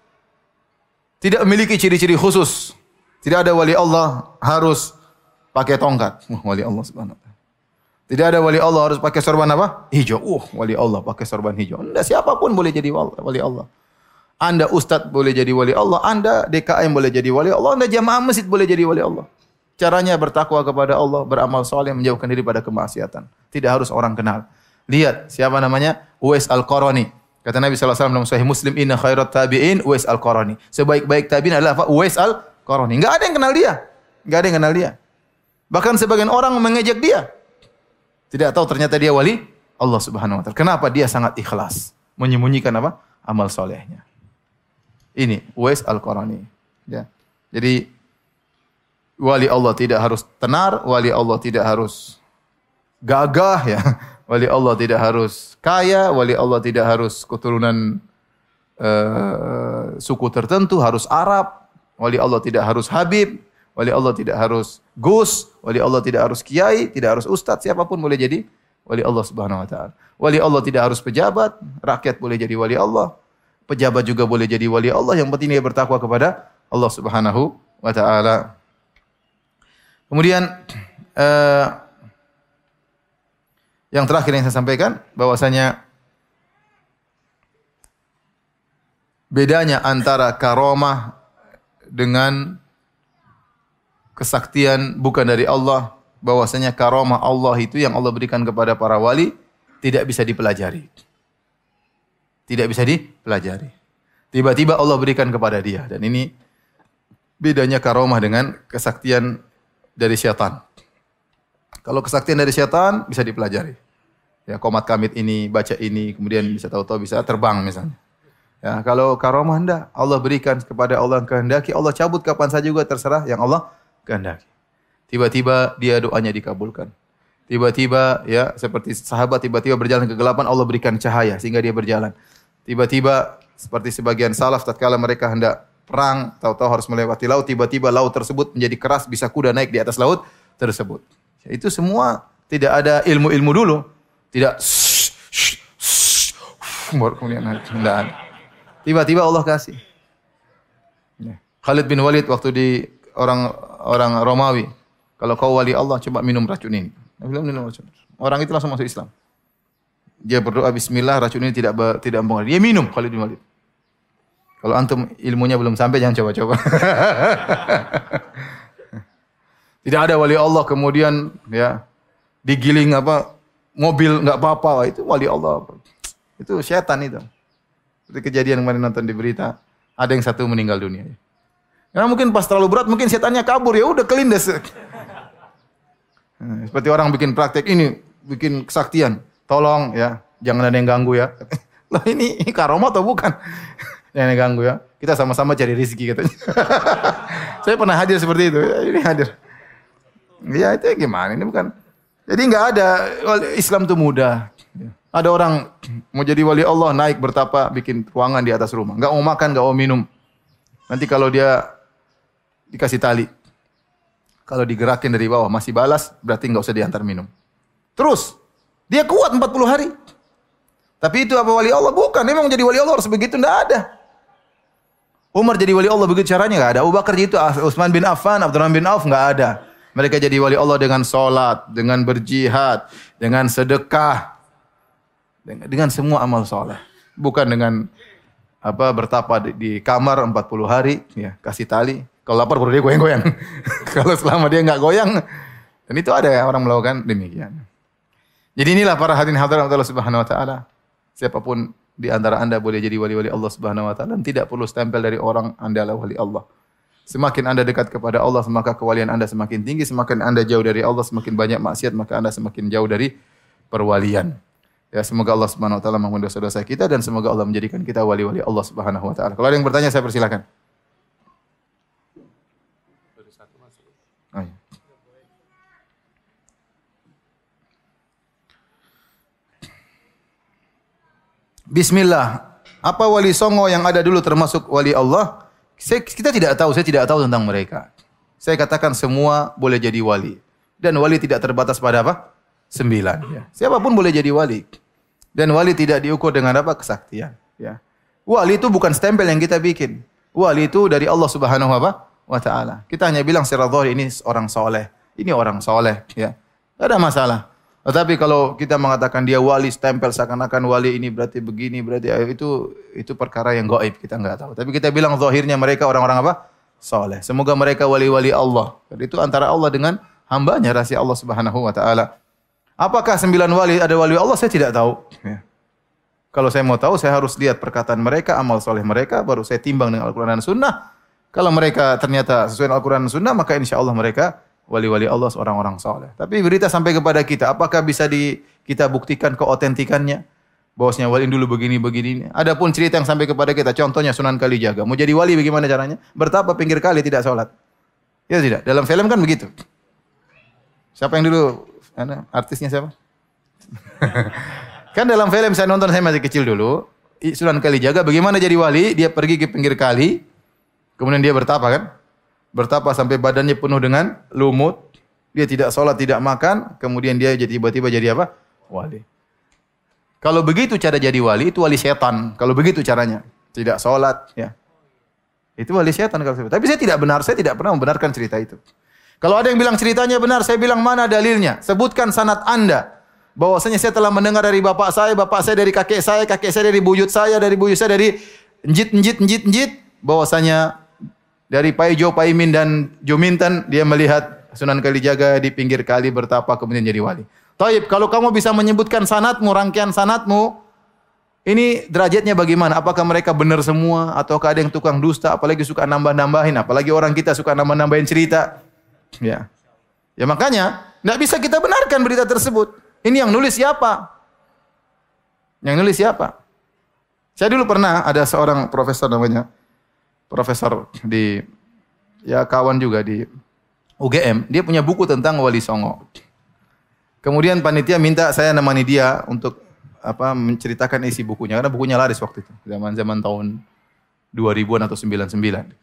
tidak memiliki ciri-ciri khusus. Tidak ada wali Allah harus pakai tongkat. Wali Allah Subhanahu. Tidak ada wali Allah harus pakai sorban apa? Hijau. Uh, wali Allah pakai sorban hijau. Anda siapa pun boleh jadi wali Allah. Anda ustadz boleh jadi wali Allah. Anda DKM boleh jadi wali Allah. Anda jamaah masjid boleh jadi wali Allah. Caranya bertakwa kepada Allah, beramal soleh, menjauhkan diri pada kemaksiatan. Tidak harus orang kenal. Lihat siapa namanya? Uwais Al-Qarani. Kata Nabi SAW dalam Sahih Muslim, Inna khairat tabi'in Uwais Al-Qarani. Sebaik-baik tabi'in adalah apa? Uwais Al-Qarani. Enggak ada yang kenal dia. Enggak ada yang kenal dia. Bahkan sebagian orang mengejek dia. Tidak tahu ternyata dia wali Allah Subhanahu wa taala. Kenapa dia sangat ikhlas menyembunyikan apa? amal solehnya. Ini Uwais Al-Qarani. Ya. Jadi wali Allah tidak harus tenar, wali Allah tidak harus gagah ya. [laughs] Wali Allah tidak harus kaya, wali Allah tidak harus keturunan uh, suku tertentu, harus Arab. Wali Allah tidak harus Habib, wali Allah tidak harus Gus, wali Allah tidak harus kiai, tidak harus ustadz, siapa pun boleh jadi wali Allah Subhanahu wa taala. Wali Allah tidak harus pejabat, rakyat boleh jadi wali Allah. Pejabat juga boleh jadi wali Allah, yang penting dia bertakwa kepada Allah Subhanahu wa taala. Kemudian uh, [clears throat] yang terakhir yang saya sampaikan bahwasanya bedanya antara karomah dengan kesaktian bukan dari Allah bahwasanya karomah Allah itu yang Allah berikan kepada para wali tidak bisa dipelajari. Tidak bisa dipelajari. Tiba-tiba Allah berikan kepada dia dan ini bedanya karomah dengan kesaktian dari syaitan. Kalau kesaktian dari setan bisa dipelajari. Ya, komat kamit ini, baca ini, kemudian bisa tahu-tahu bisa terbang misalnya. Ya, kalau karomah anda Allah berikan kepada Allah yang kehendaki, Allah cabut kapan saja juga terserah yang Allah kehendaki. Tiba-tiba dia doanya dikabulkan. Tiba-tiba ya seperti sahabat tiba-tiba berjalan ke kegelapan Allah berikan cahaya sehingga dia berjalan. Tiba-tiba seperti sebagian salaf tatkala mereka hendak perang tahu-tahu harus melewati laut tiba-tiba laut tersebut menjadi keras bisa kuda naik di atas laut tersebut. Itu semua tidak ada ilmu-ilmu dulu. Tidak Tiba-tiba Allah kasih. Ya. Khalid bin Walid waktu di orang orang Romawi, kalau kau wali Allah coba minum racun ini. minum racun. Orang itu langsung masuk Islam. Dia berdoa bismillah racun ini tidak tidak mempengaruhi. Dia minum Khalid bin Walid. Kalau antum ilmunya belum sampai jangan coba-coba. [laughs] Tidak ada wali Allah kemudian ya digiling apa mobil nggak apa-apa itu wali Allah. Itu setan itu. Seperti kejadian kemarin nonton di berita ada yang satu meninggal dunia. Karena mungkin pas terlalu berat mungkin setannya kabur ya udah kelindes. Nah, seperti orang bikin praktek ini bikin kesaktian. Tolong ya jangan ada yang ganggu ya. [laughs] Lah ini, ini karomah atau bukan? [laughs] Jangan ganggu ya. Kita sama-sama cari rezeki katanya. [laughs] Saya pernah hadir seperti itu. Ya, ini hadir. Ya itu gimana? Ini bukan. Jadi nggak ada Islam itu mudah. Ada orang mau jadi wali Allah naik bertapa bikin ruangan di atas rumah. Nggak mau makan, nggak mau minum. Nanti kalau dia dikasih tali, kalau digerakin dari bawah masih balas, berarti nggak usah diantar minum. Terus dia kuat 40 hari. Tapi itu apa wali Allah? Bukan. Memang jadi wali Allah harus begitu. Tidak ada. Umar jadi wali Allah begitu caranya nggak ada. Abu Bakar itu Utsman bin Affan, Abdurrahman bin Auf nggak ada. Mereka jadi wali Allah dengan solat, dengan berjihad, dengan sedekah, dengan, semua amal soleh. Bukan dengan apa bertapa di, di kamar 40 hari, ya kasih tali. Kalau lapar dia goyang-goyang. [laughs] Kalau selama dia nggak goyang, dan itu ada ya orang melakukan demikian. Jadi inilah para hadirin hadirat Allah Subhanahu wa taala. Siapa pun di antara Anda boleh jadi wali-wali Allah Subhanahu wa taala dan tidak perlu stempel dari orang Anda adalah wali Allah. Semakin Anda dekat kepada Allah, maka kewalian Anda semakin tinggi. Semakin Anda jauh dari Allah, semakin banyak maksiat, maka Anda semakin jauh dari perwalian. Ya, semoga Allah Subhanahu wa taala mengampuni dosa-dosa kita dan semoga Allah menjadikan kita wali-wali Allah Subhanahu wa taala. Kalau ada yang bertanya saya persilakan. Bismillah. Apa wali songo yang ada dulu termasuk wali Allah? Saya, kita tidak tahu, saya tidak tahu tentang mereka. Saya katakan semua boleh jadi wali. Dan wali tidak terbatas pada apa? Sembilan. Ya. Siapa pun boleh jadi wali. Dan wali tidak diukur dengan apa? Kesaktian. Ya. Wali itu bukan stempel yang kita bikin. Wali itu dari Allah Subhanahu wa taala. Kita hanya bilang zahir ini orang soleh. Ini orang soleh. Ya. Tidak ada masalah. Tetapi kalau kita mengatakan dia wali stempel seakan-akan wali ini berarti begini berarti itu itu perkara yang gaib kita nggak tahu. Tapi kita bilang zahirnya mereka orang-orang apa? Soleh. Semoga mereka wali-wali Allah. Jadi itu antara Allah dengan hambanya rahasia Allah Subhanahu wa taala. Apakah sembilan wali ada wali Allah? Saya tidak tahu. Ya. Kalau saya mau tahu, saya harus lihat perkataan mereka, amal soleh mereka, baru saya timbang dengan Al-Quran dan Sunnah. Kalau mereka ternyata sesuai Al-Quran dan Sunnah, maka insya Allah mereka wali-wali Allah orang-orang soleh. Tapi berita sampai kepada kita, apakah bisa di kita buktikan keotentikannya? Bahwasanya wali dulu begini begini. Adapun cerita yang sampai kepada kita, contohnya Sunan Kalijaga. Mau jadi wali bagaimana caranya? Bertapa pinggir kali tidak sholat. Ya tidak. Dalam film kan begitu. Siapa yang dulu Ana, artisnya siapa? [laughs] kan dalam film saya nonton saya masih kecil dulu, Sunan Kalijaga bagaimana jadi wali? Dia pergi ke pinggir kali, kemudian dia bertapa kan? Bertapa sampai badannya penuh dengan lumut. Dia tidak sholat, tidak makan, kemudian dia jadi tiba-tiba jadi apa? Wali. Kalau begitu cara jadi wali itu wali setan. Kalau begitu caranya, tidak sholat, ya. Itu wali setan kalau Tapi saya tidak benar, saya tidak pernah membenarkan cerita itu. Kalau ada yang bilang ceritanya benar, saya bilang mana dalilnya? Sebutkan sanat Anda. Bahwasanya saya telah mendengar dari bapak saya, bapak saya dari kakek saya, kakek saya dari buyut saya, dari buyut saya dari njit njit njit njit bahwasanya dari Paijo, Paimin dan Jumintan dia melihat Sunan Kalijaga di pinggir kali bertapa kemudian jadi wali. Taib, kalau kamu bisa menyebutkan sanatmu, rangkaian sanatmu, ini derajatnya bagaimana? Apakah mereka benar semua ataukah ada yang tukang dusta, apalagi suka nambah-nambahin, apalagi orang kita suka nambah-nambahin cerita. Ya. Ya makanya tidak bisa kita benarkan berita tersebut. Ini yang nulis siapa? Yang nulis siapa? Saya dulu pernah ada seorang profesor namanya profesor di ya kawan juga di UGM, dia punya buku tentang Wali Songo. Kemudian panitia minta saya nemani dia untuk apa menceritakan isi bukunya karena bukunya laris waktu itu, zaman-zaman tahun 2000-an atau 99.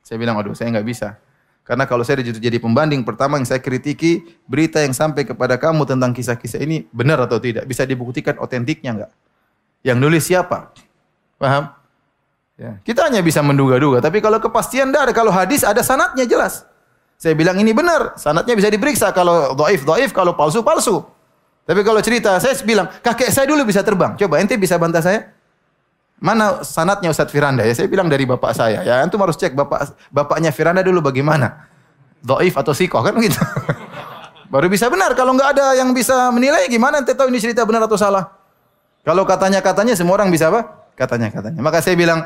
Saya bilang, "Aduh, saya nggak bisa." Karena kalau saya jadi pembanding, pertama yang saya kritiki, berita yang sampai kepada kamu tentang kisah-kisah ini benar atau tidak. Bisa dibuktikan otentiknya enggak. Yang nulis siapa? Paham? Ya. Kita hanya bisa menduga-duga. Tapi kalau kepastian tidak ada. Kalau hadis ada sanatnya jelas. Saya bilang ini benar. Sanatnya bisa diperiksa. Kalau doif, doif. Kalau palsu, palsu. Tapi kalau cerita, saya bilang, kakek saya dulu bisa terbang. Coba ente bisa bantah saya? Mana sanatnya Ustadz Firanda? Ya saya bilang dari bapak saya. Ya antum harus cek bapak bapaknya Firanda dulu bagaimana. Doif atau sikoh kan begitu. [laughs] Baru bisa benar. Kalau nggak ada yang bisa menilai gimana ente tahu ini cerita benar atau salah? Kalau katanya-katanya semua orang bisa apa? Katanya-katanya. Maka saya bilang,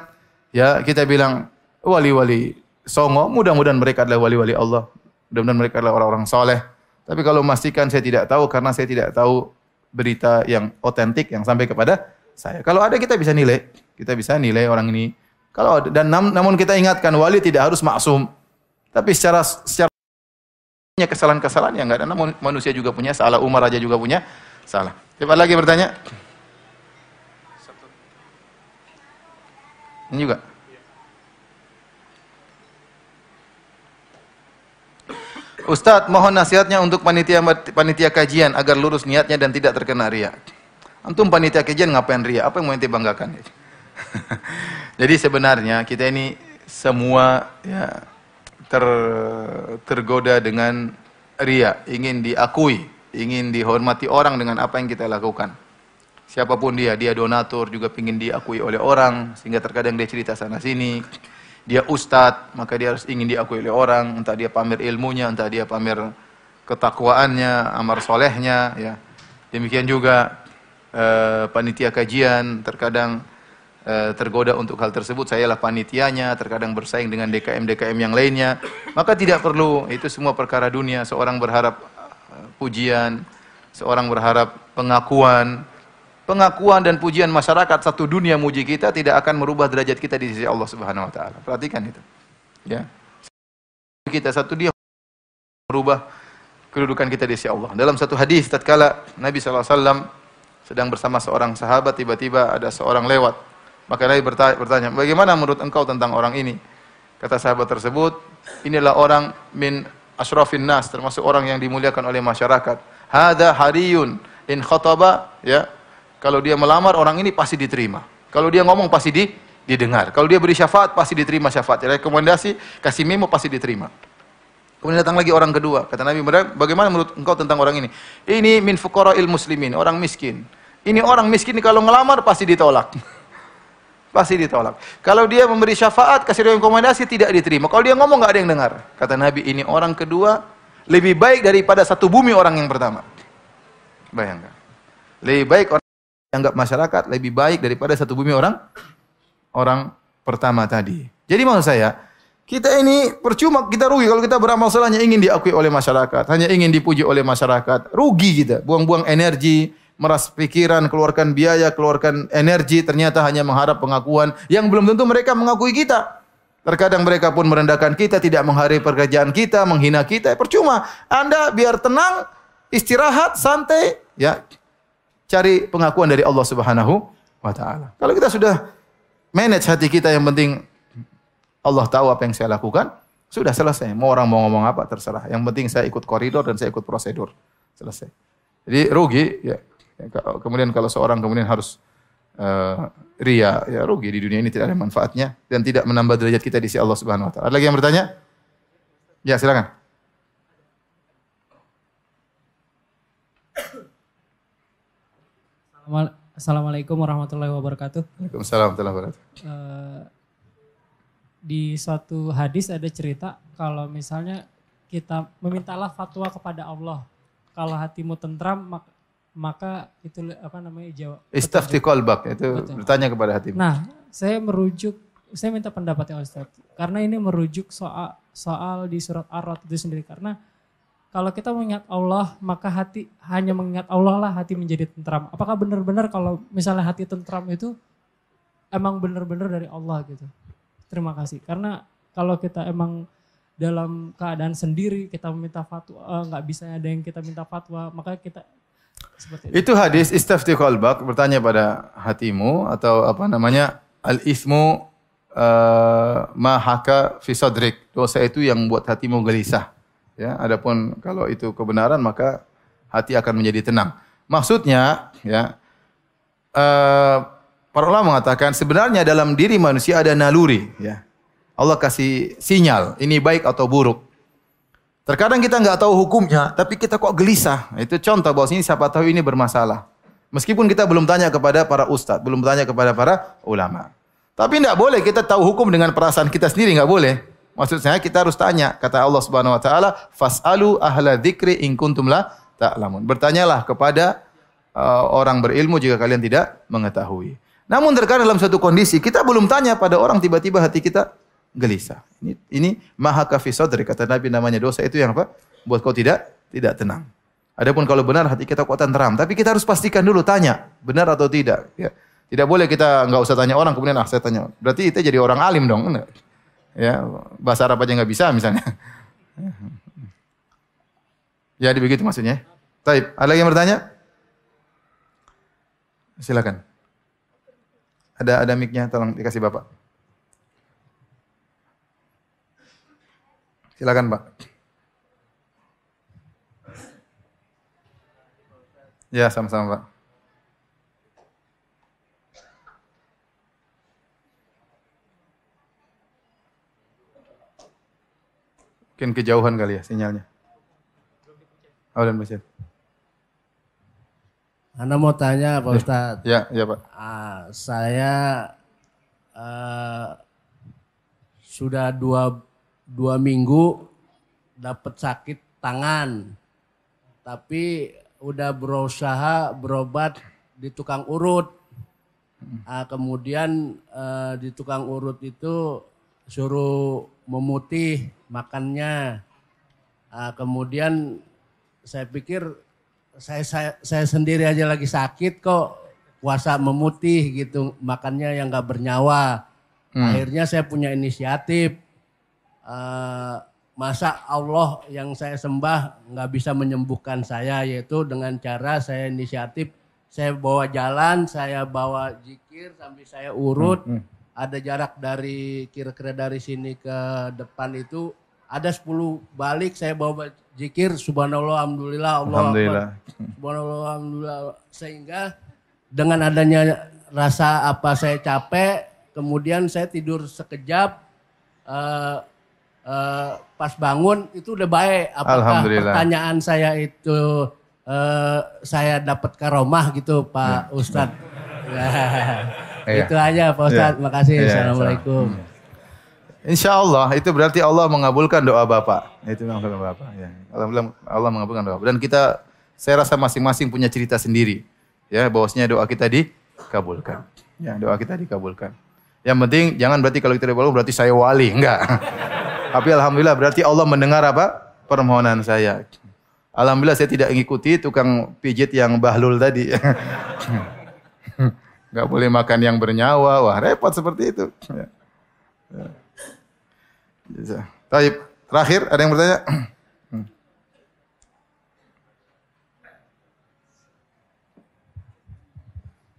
ya kita bilang wali-wali songo, mudah-mudahan mereka adalah wali-wali Allah. Mudah-mudahan mereka adalah orang-orang soleh. Tapi kalau memastikan saya tidak tahu karena saya tidak tahu berita yang otentik yang sampai kepada saya. Kalau ada kita bisa nilai, kita bisa nilai orang ini. Kalau ada, dan nam, namun kita ingatkan wali tidak harus maksum. Tapi secara secara kesalahan-kesalahan yang enggak ada. Namun manusia juga punya salah, Umar aja juga punya salah. Siapa lagi bertanya? Ini juga. Ustadz, mohon nasihatnya untuk panitia panitia kajian agar lurus niatnya dan tidak terkena riak. Antum panitia kajian ngapain ria? Apa yang mau ente banggakan? [laughs] Jadi sebenarnya kita ini semua ya ter, tergoda dengan ria, ingin diakui, ingin dihormati orang dengan apa yang kita lakukan. Siapa pun dia, dia donatur juga ingin diakui oleh orang sehingga terkadang dia cerita sana sini. Dia ustadz, maka dia harus ingin diakui oleh orang, entah dia pamer ilmunya, entah dia pamer ketakwaannya, amar solehnya, ya. Demikian juga Eh, panitia kajian, terkadang uh, tergoda untuk hal tersebut. Saya lah panitianya, terkadang bersaing dengan DKM-DKM yang lainnya. Maka tidak perlu, itu semua perkara dunia. Seorang berharap uh, pujian, seorang berharap pengakuan. Pengakuan dan pujian masyarakat satu dunia muji kita tidak akan merubah derajat kita di sisi Allah Subhanahu wa taala. Perhatikan itu. Ya. Kita satu dia merubah kedudukan kita di sisi Allah. Dalam satu hadis tatkala Nabi wasallam sedang bersama seorang sahabat tiba-tiba ada seorang lewat. Maka Nabi bertanya, "Bagaimana menurut engkau tentang orang ini?" Kata sahabat tersebut, "Inilah orang min asyrafin nas, termasuk orang yang dimuliakan oleh masyarakat. Hada hariyun in khataba, ya. Kalau dia melamar orang ini pasti diterima. Kalau dia ngomong pasti di, didengar. Kalau dia beri syafaat pasti diterima syafaat. Rekomendasi kasih memo pasti diterima. Kemudian datang lagi orang kedua. Kata Nabi, bagaimana menurut engkau tentang orang ini? Ini min fuqara'il muslimin, orang miskin. Ini orang miskin kalau ngelamar pasti ditolak. [laughs] pasti ditolak. Kalau dia memberi syafaat, kasih rekomendasi tidak diterima. Kalau dia ngomong nggak ada yang dengar. Kata Nabi, ini orang kedua lebih baik daripada satu bumi orang yang pertama. Bayangkan. Lebih baik orang yang anggap masyarakat lebih baik daripada satu bumi orang orang pertama tadi. Jadi maksud saya, kita ini percuma kita rugi kalau kita beramal salahnya ingin diakui oleh masyarakat, hanya ingin dipuji oleh masyarakat. Rugi kita, buang-buang energi, meras pikiran, keluarkan biaya, keluarkan energi, ternyata hanya mengharap pengakuan yang belum tentu mereka mengakui kita. Terkadang mereka pun merendahkan kita, tidak menghargai pekerjaan kita, menghina kita. Percuma. Anda biar tenang, istirahat, santai, ya cari pengakuan dari Allah Subhanahu wa taala. Kalau kita sudah manage hati kita yang penting Allah tahu apa yang saya lakukan, sudah selesai. Mau orang mau ngomong apa terserah. Yang penting saya ikut koridor dan saya ikut prosedur. Selesai. Jadi rugi ya. Kemudian kalau seorang kemudian harus uh, ria, ya rugi di dunia ini tidak ada manfaatnya dan tidak menambah derajat kita di sisi Allah Subhanahu wa taala. Ada lagi yang bertanya? Ya, silakan. Assalamualaikum warahmatullahi wabarakatuh. Waalaikumsalam warahmatullahi wabarakatuh. Uh, di suatu hadis ada cerita kalau misalnya kita memintalah fatwa kepada Allah. Kalau hatimu tentram maka, maka itu apa namanya jawab. Istafti qalbak itu Betul. bertanya kepada hatimu. Nah, saya merujuk saya minta pendapatnya Ustaz. Karena ini merujuk soal soal di surat Ar-Rad itu sendiri karena kalau kita mengingat Allah, maka hati hanya mengingat Allah lah hati menjadi tentram. Apakah benar-benar kalau misalnya hati tentram itu emang benar-benar dari Allah gitu? Terima kasih. Karena kalau kita emang dalam keadaan sendiri kita meminta fatwa eh, nggak bisa ada yang kita minta fatwa maka kita seperti itu. Itu hadis istafti qalbak bertanya pada hatimu atau apa namanya al ismu uh, eh, mahaka fi sadrik. Dosa itu yang buat hatimu gelisah. Ya, adapun kalau itu kebenaran maka hati akan menjadi tenang. Maksudnya, ya, uh, para ulama mengatakan sebenarnya dalam diri manusia ada naluri. Ya, Allah kasih sinyal ini baik atau buruk. Terkadang kita nggak tahu hukumnya, tapi kita kok gelisah. Itu contoh bahwa ini siapa tahu ini bermasalah. Meskipun kita belum tanya kepada para ustadz, belum tanya kepada para ulama. Tapi tidak boleh kita tahu hukum dengan perasaan kita sendiri, nggak boleh. Maksud saya kita harus tanya. Kata Allah Subhanahu wa taala, "Fas'alu ahla dzikri in kuntum la ta'lamun." Bertanyalah kepada uh, orang berilmu jika kalian tidak mengetahui. Namun terkadang dalam satu kondisi kita belum tanya pada orang tiba-tiba hati kita gelisah. Ini ini maha kafi sadri kata Nabi namanya dosa itu yang apa? Buat kau tidak tidak tenang. Adapun kalau benar hati kita kuat tenteram, tapi kita harus pastikan dulu tanya benar atau tidak. Ya. Tidak boleh kita nggak usah tanya orang kemudian ah saya tanya. Berarti kita jadi orang alim dong. Enggak ya bahasa Arab aja nggak bisa misalnya. ya begitu maksudnya. Taib, ada lagi yang bertanya? Silakan. Ada ada mic tolong dikasih Bapak. Silakan, Pak. Ya, sama-sama, Pak. Mungkin kejauhan kali ya sinyalnya. Oh, dan Masjid. Anda mau tanya Pak Ustadz? Ya, ya Pak. Ah, saya uh, sudah dua, dua minggu dapat sakit tangan. Tapi udah berusaha berobat di tukang urut. Uh, kemudian uh, di tukang urut itu suruh memutih makannya. Uh, kemudian saya pikir saya, saya saya sendiri aja lagi sakit kok puasa memutih gitu makannya yang nggak bernyawa. Hmm. Akhirnya saya punya inisiatif. Uh, masa Allah yang saya sembah nggak bisa menyembuhkan saya yaitu dengan cara saya inisiatif saya bawa jalan, saya bawa jikir sambil saya urut. Hmm, hmm ada jarak dari kira-kira dari sini ke depan itu ada 10 balik saya bawa zikir subhanallah alhamdulillah Allah alhamdulillah. subhanallah alhamdulillah. Sehingga dengan adanya rasa apa saya capek kemudian saya tidur sekejap uh, uh, pas bangun itu udah baik. Apakah pertanyaan saya itu uh, saya dapat karomah gitu Pak ya. Ustadz [laughs] Iya. Itu aja Pak Ustaz. Iya. Makasih. Iya, Assalamualaikum. Insya Allah itu berarti Allah mengabulkan doa Bapak. Itu mengabulkan doa Bapak. Ya. Allah, Allah mengabulkan doa. Dan kita, saya rasa masing-masing punya cerita sendiri. Ya, bahwasanya doa kita dikabulkan. Ya, doa kita dikabulkan. Yang penting jangan berarti kalau kita dikabulkan berarti saya wali, enggak. [laughs] Tapi alhamdulillah berarti Allah mendengar apa? permohonan saya. Alhamdulillah saya tidak mengikuti tukang pijit yang bahlul tadi. [laughs] nggak boleh makan yang bernyawa, wah repot seperti itu. Ya. Ya. Taib. Terakhir ada yang bertanya?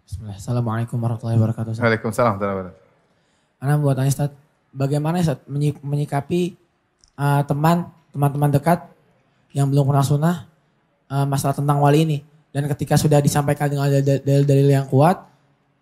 Bismillah. Assalamualaikum warahmatullahi wabarakatuh. Ustaz. Waalaikumsalam warahmatullahi wabarakatuh. Ana buat tanya bagaimana Ustaz menyikapi eh, teman, teman-teman dekat yang belum pernah sunnah uh, masalah tentang wali ini? Dan ketika sudah disampaikan dengan dalil-dalil yang kuat,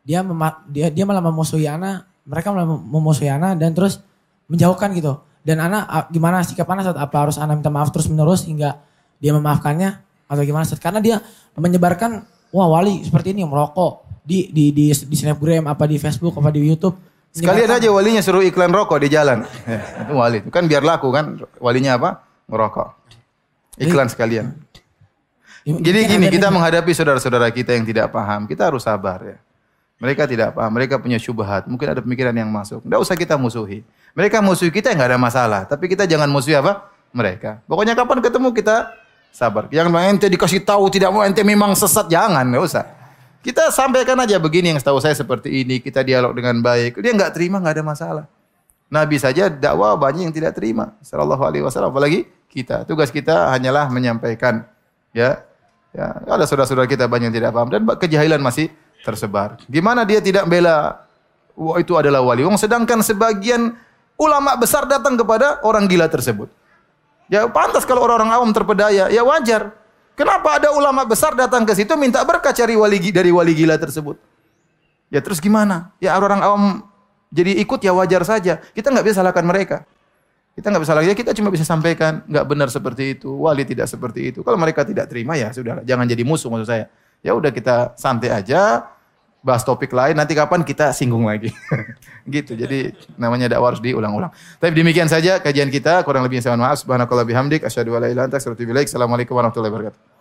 dia mema- dia dia malah memusuhi ana mereka malah mem- memusuhi ana dan terus menjauhkan gitu dan ana gimana sikap ana saat apa harus ana minta maaf terus menerus hingga dia memaafkannya atau gimana Ustaz? karena dia menyebarkan wah wali seperti ini merokok di di di, di snapgram apa di Facebook apa di YouTube Sekalian aja walinya suruh iklan rokok di jalan. Ya, [laughs] itu wali. Kan biar laku kan. Walinya apa? Ngerokok. Iklan sekalian. Jadi gini, kita menghadapi saudara-saudara kita yang tidak paham, kita harus sabar ya. Mereka tidak paham, mereka punya syubhat, mungkin ada pemikiran yang masuk. Tidak usah kita musuhi. Mereka musuhi kita nggak ada masalah, tapi kita jangan musuhi apa? Mereka. Pokoknya kapan ketemu kita sabar. Jangan mau ente dikasih tahu tidak mau ente memang sesat, jangan, nggak usah. Kita sampaikan aja begini yang setahu saya seperti ini, kita dialog dengan baik. Dia nggak terima nggak ada masalah. Nabi saja dakwah banyak yang tidak terima. Sallallahu alaihi wasallam. Apalagi kita. Tugas kita hanyalah menyampaikan. Ya. Ya, ada saudara-saudara kita banyak yang tidak paham dan kejahilan masih tersebar. Gimana dia tidak bela wah itu adalah wali. Wong sedangkan sebagian ulama besar datang kepada orang gila tersebut. Ya pantas kalau orang-orang awam terpedaya, ya wajar. Kenapa ada ulama besar datang ke situ minta berkah cari wali dari wali gila tersebut? Ya terus gimana? Ya orang-orang awam jadi ikut ya wajar saja. Kita nggak bisa salahkan mereka. Kita nggak bisa salahkan. Kita cuma bisa sampaikan nggak benar seperti itu. Wali tidak seperti itu. Kalau mereka tidak terima ya sudah. Jangan jadi musuh maksud saya. Ya udah kita santai aja. Bahas topik lain. Nanti kapan kita singgung lagi. [laughs] gitu. Jadi namanya dakwah harus diulang-ulang. Tapi demikian saja kajian kita. Kurang lebihnya saya mohon maaf. Subhanakallah bihamdik. Asyhadu an la ilaha illa anta astaghfiruka wa atubu. Assalamualaikum warahmatullahi wabarakatuh.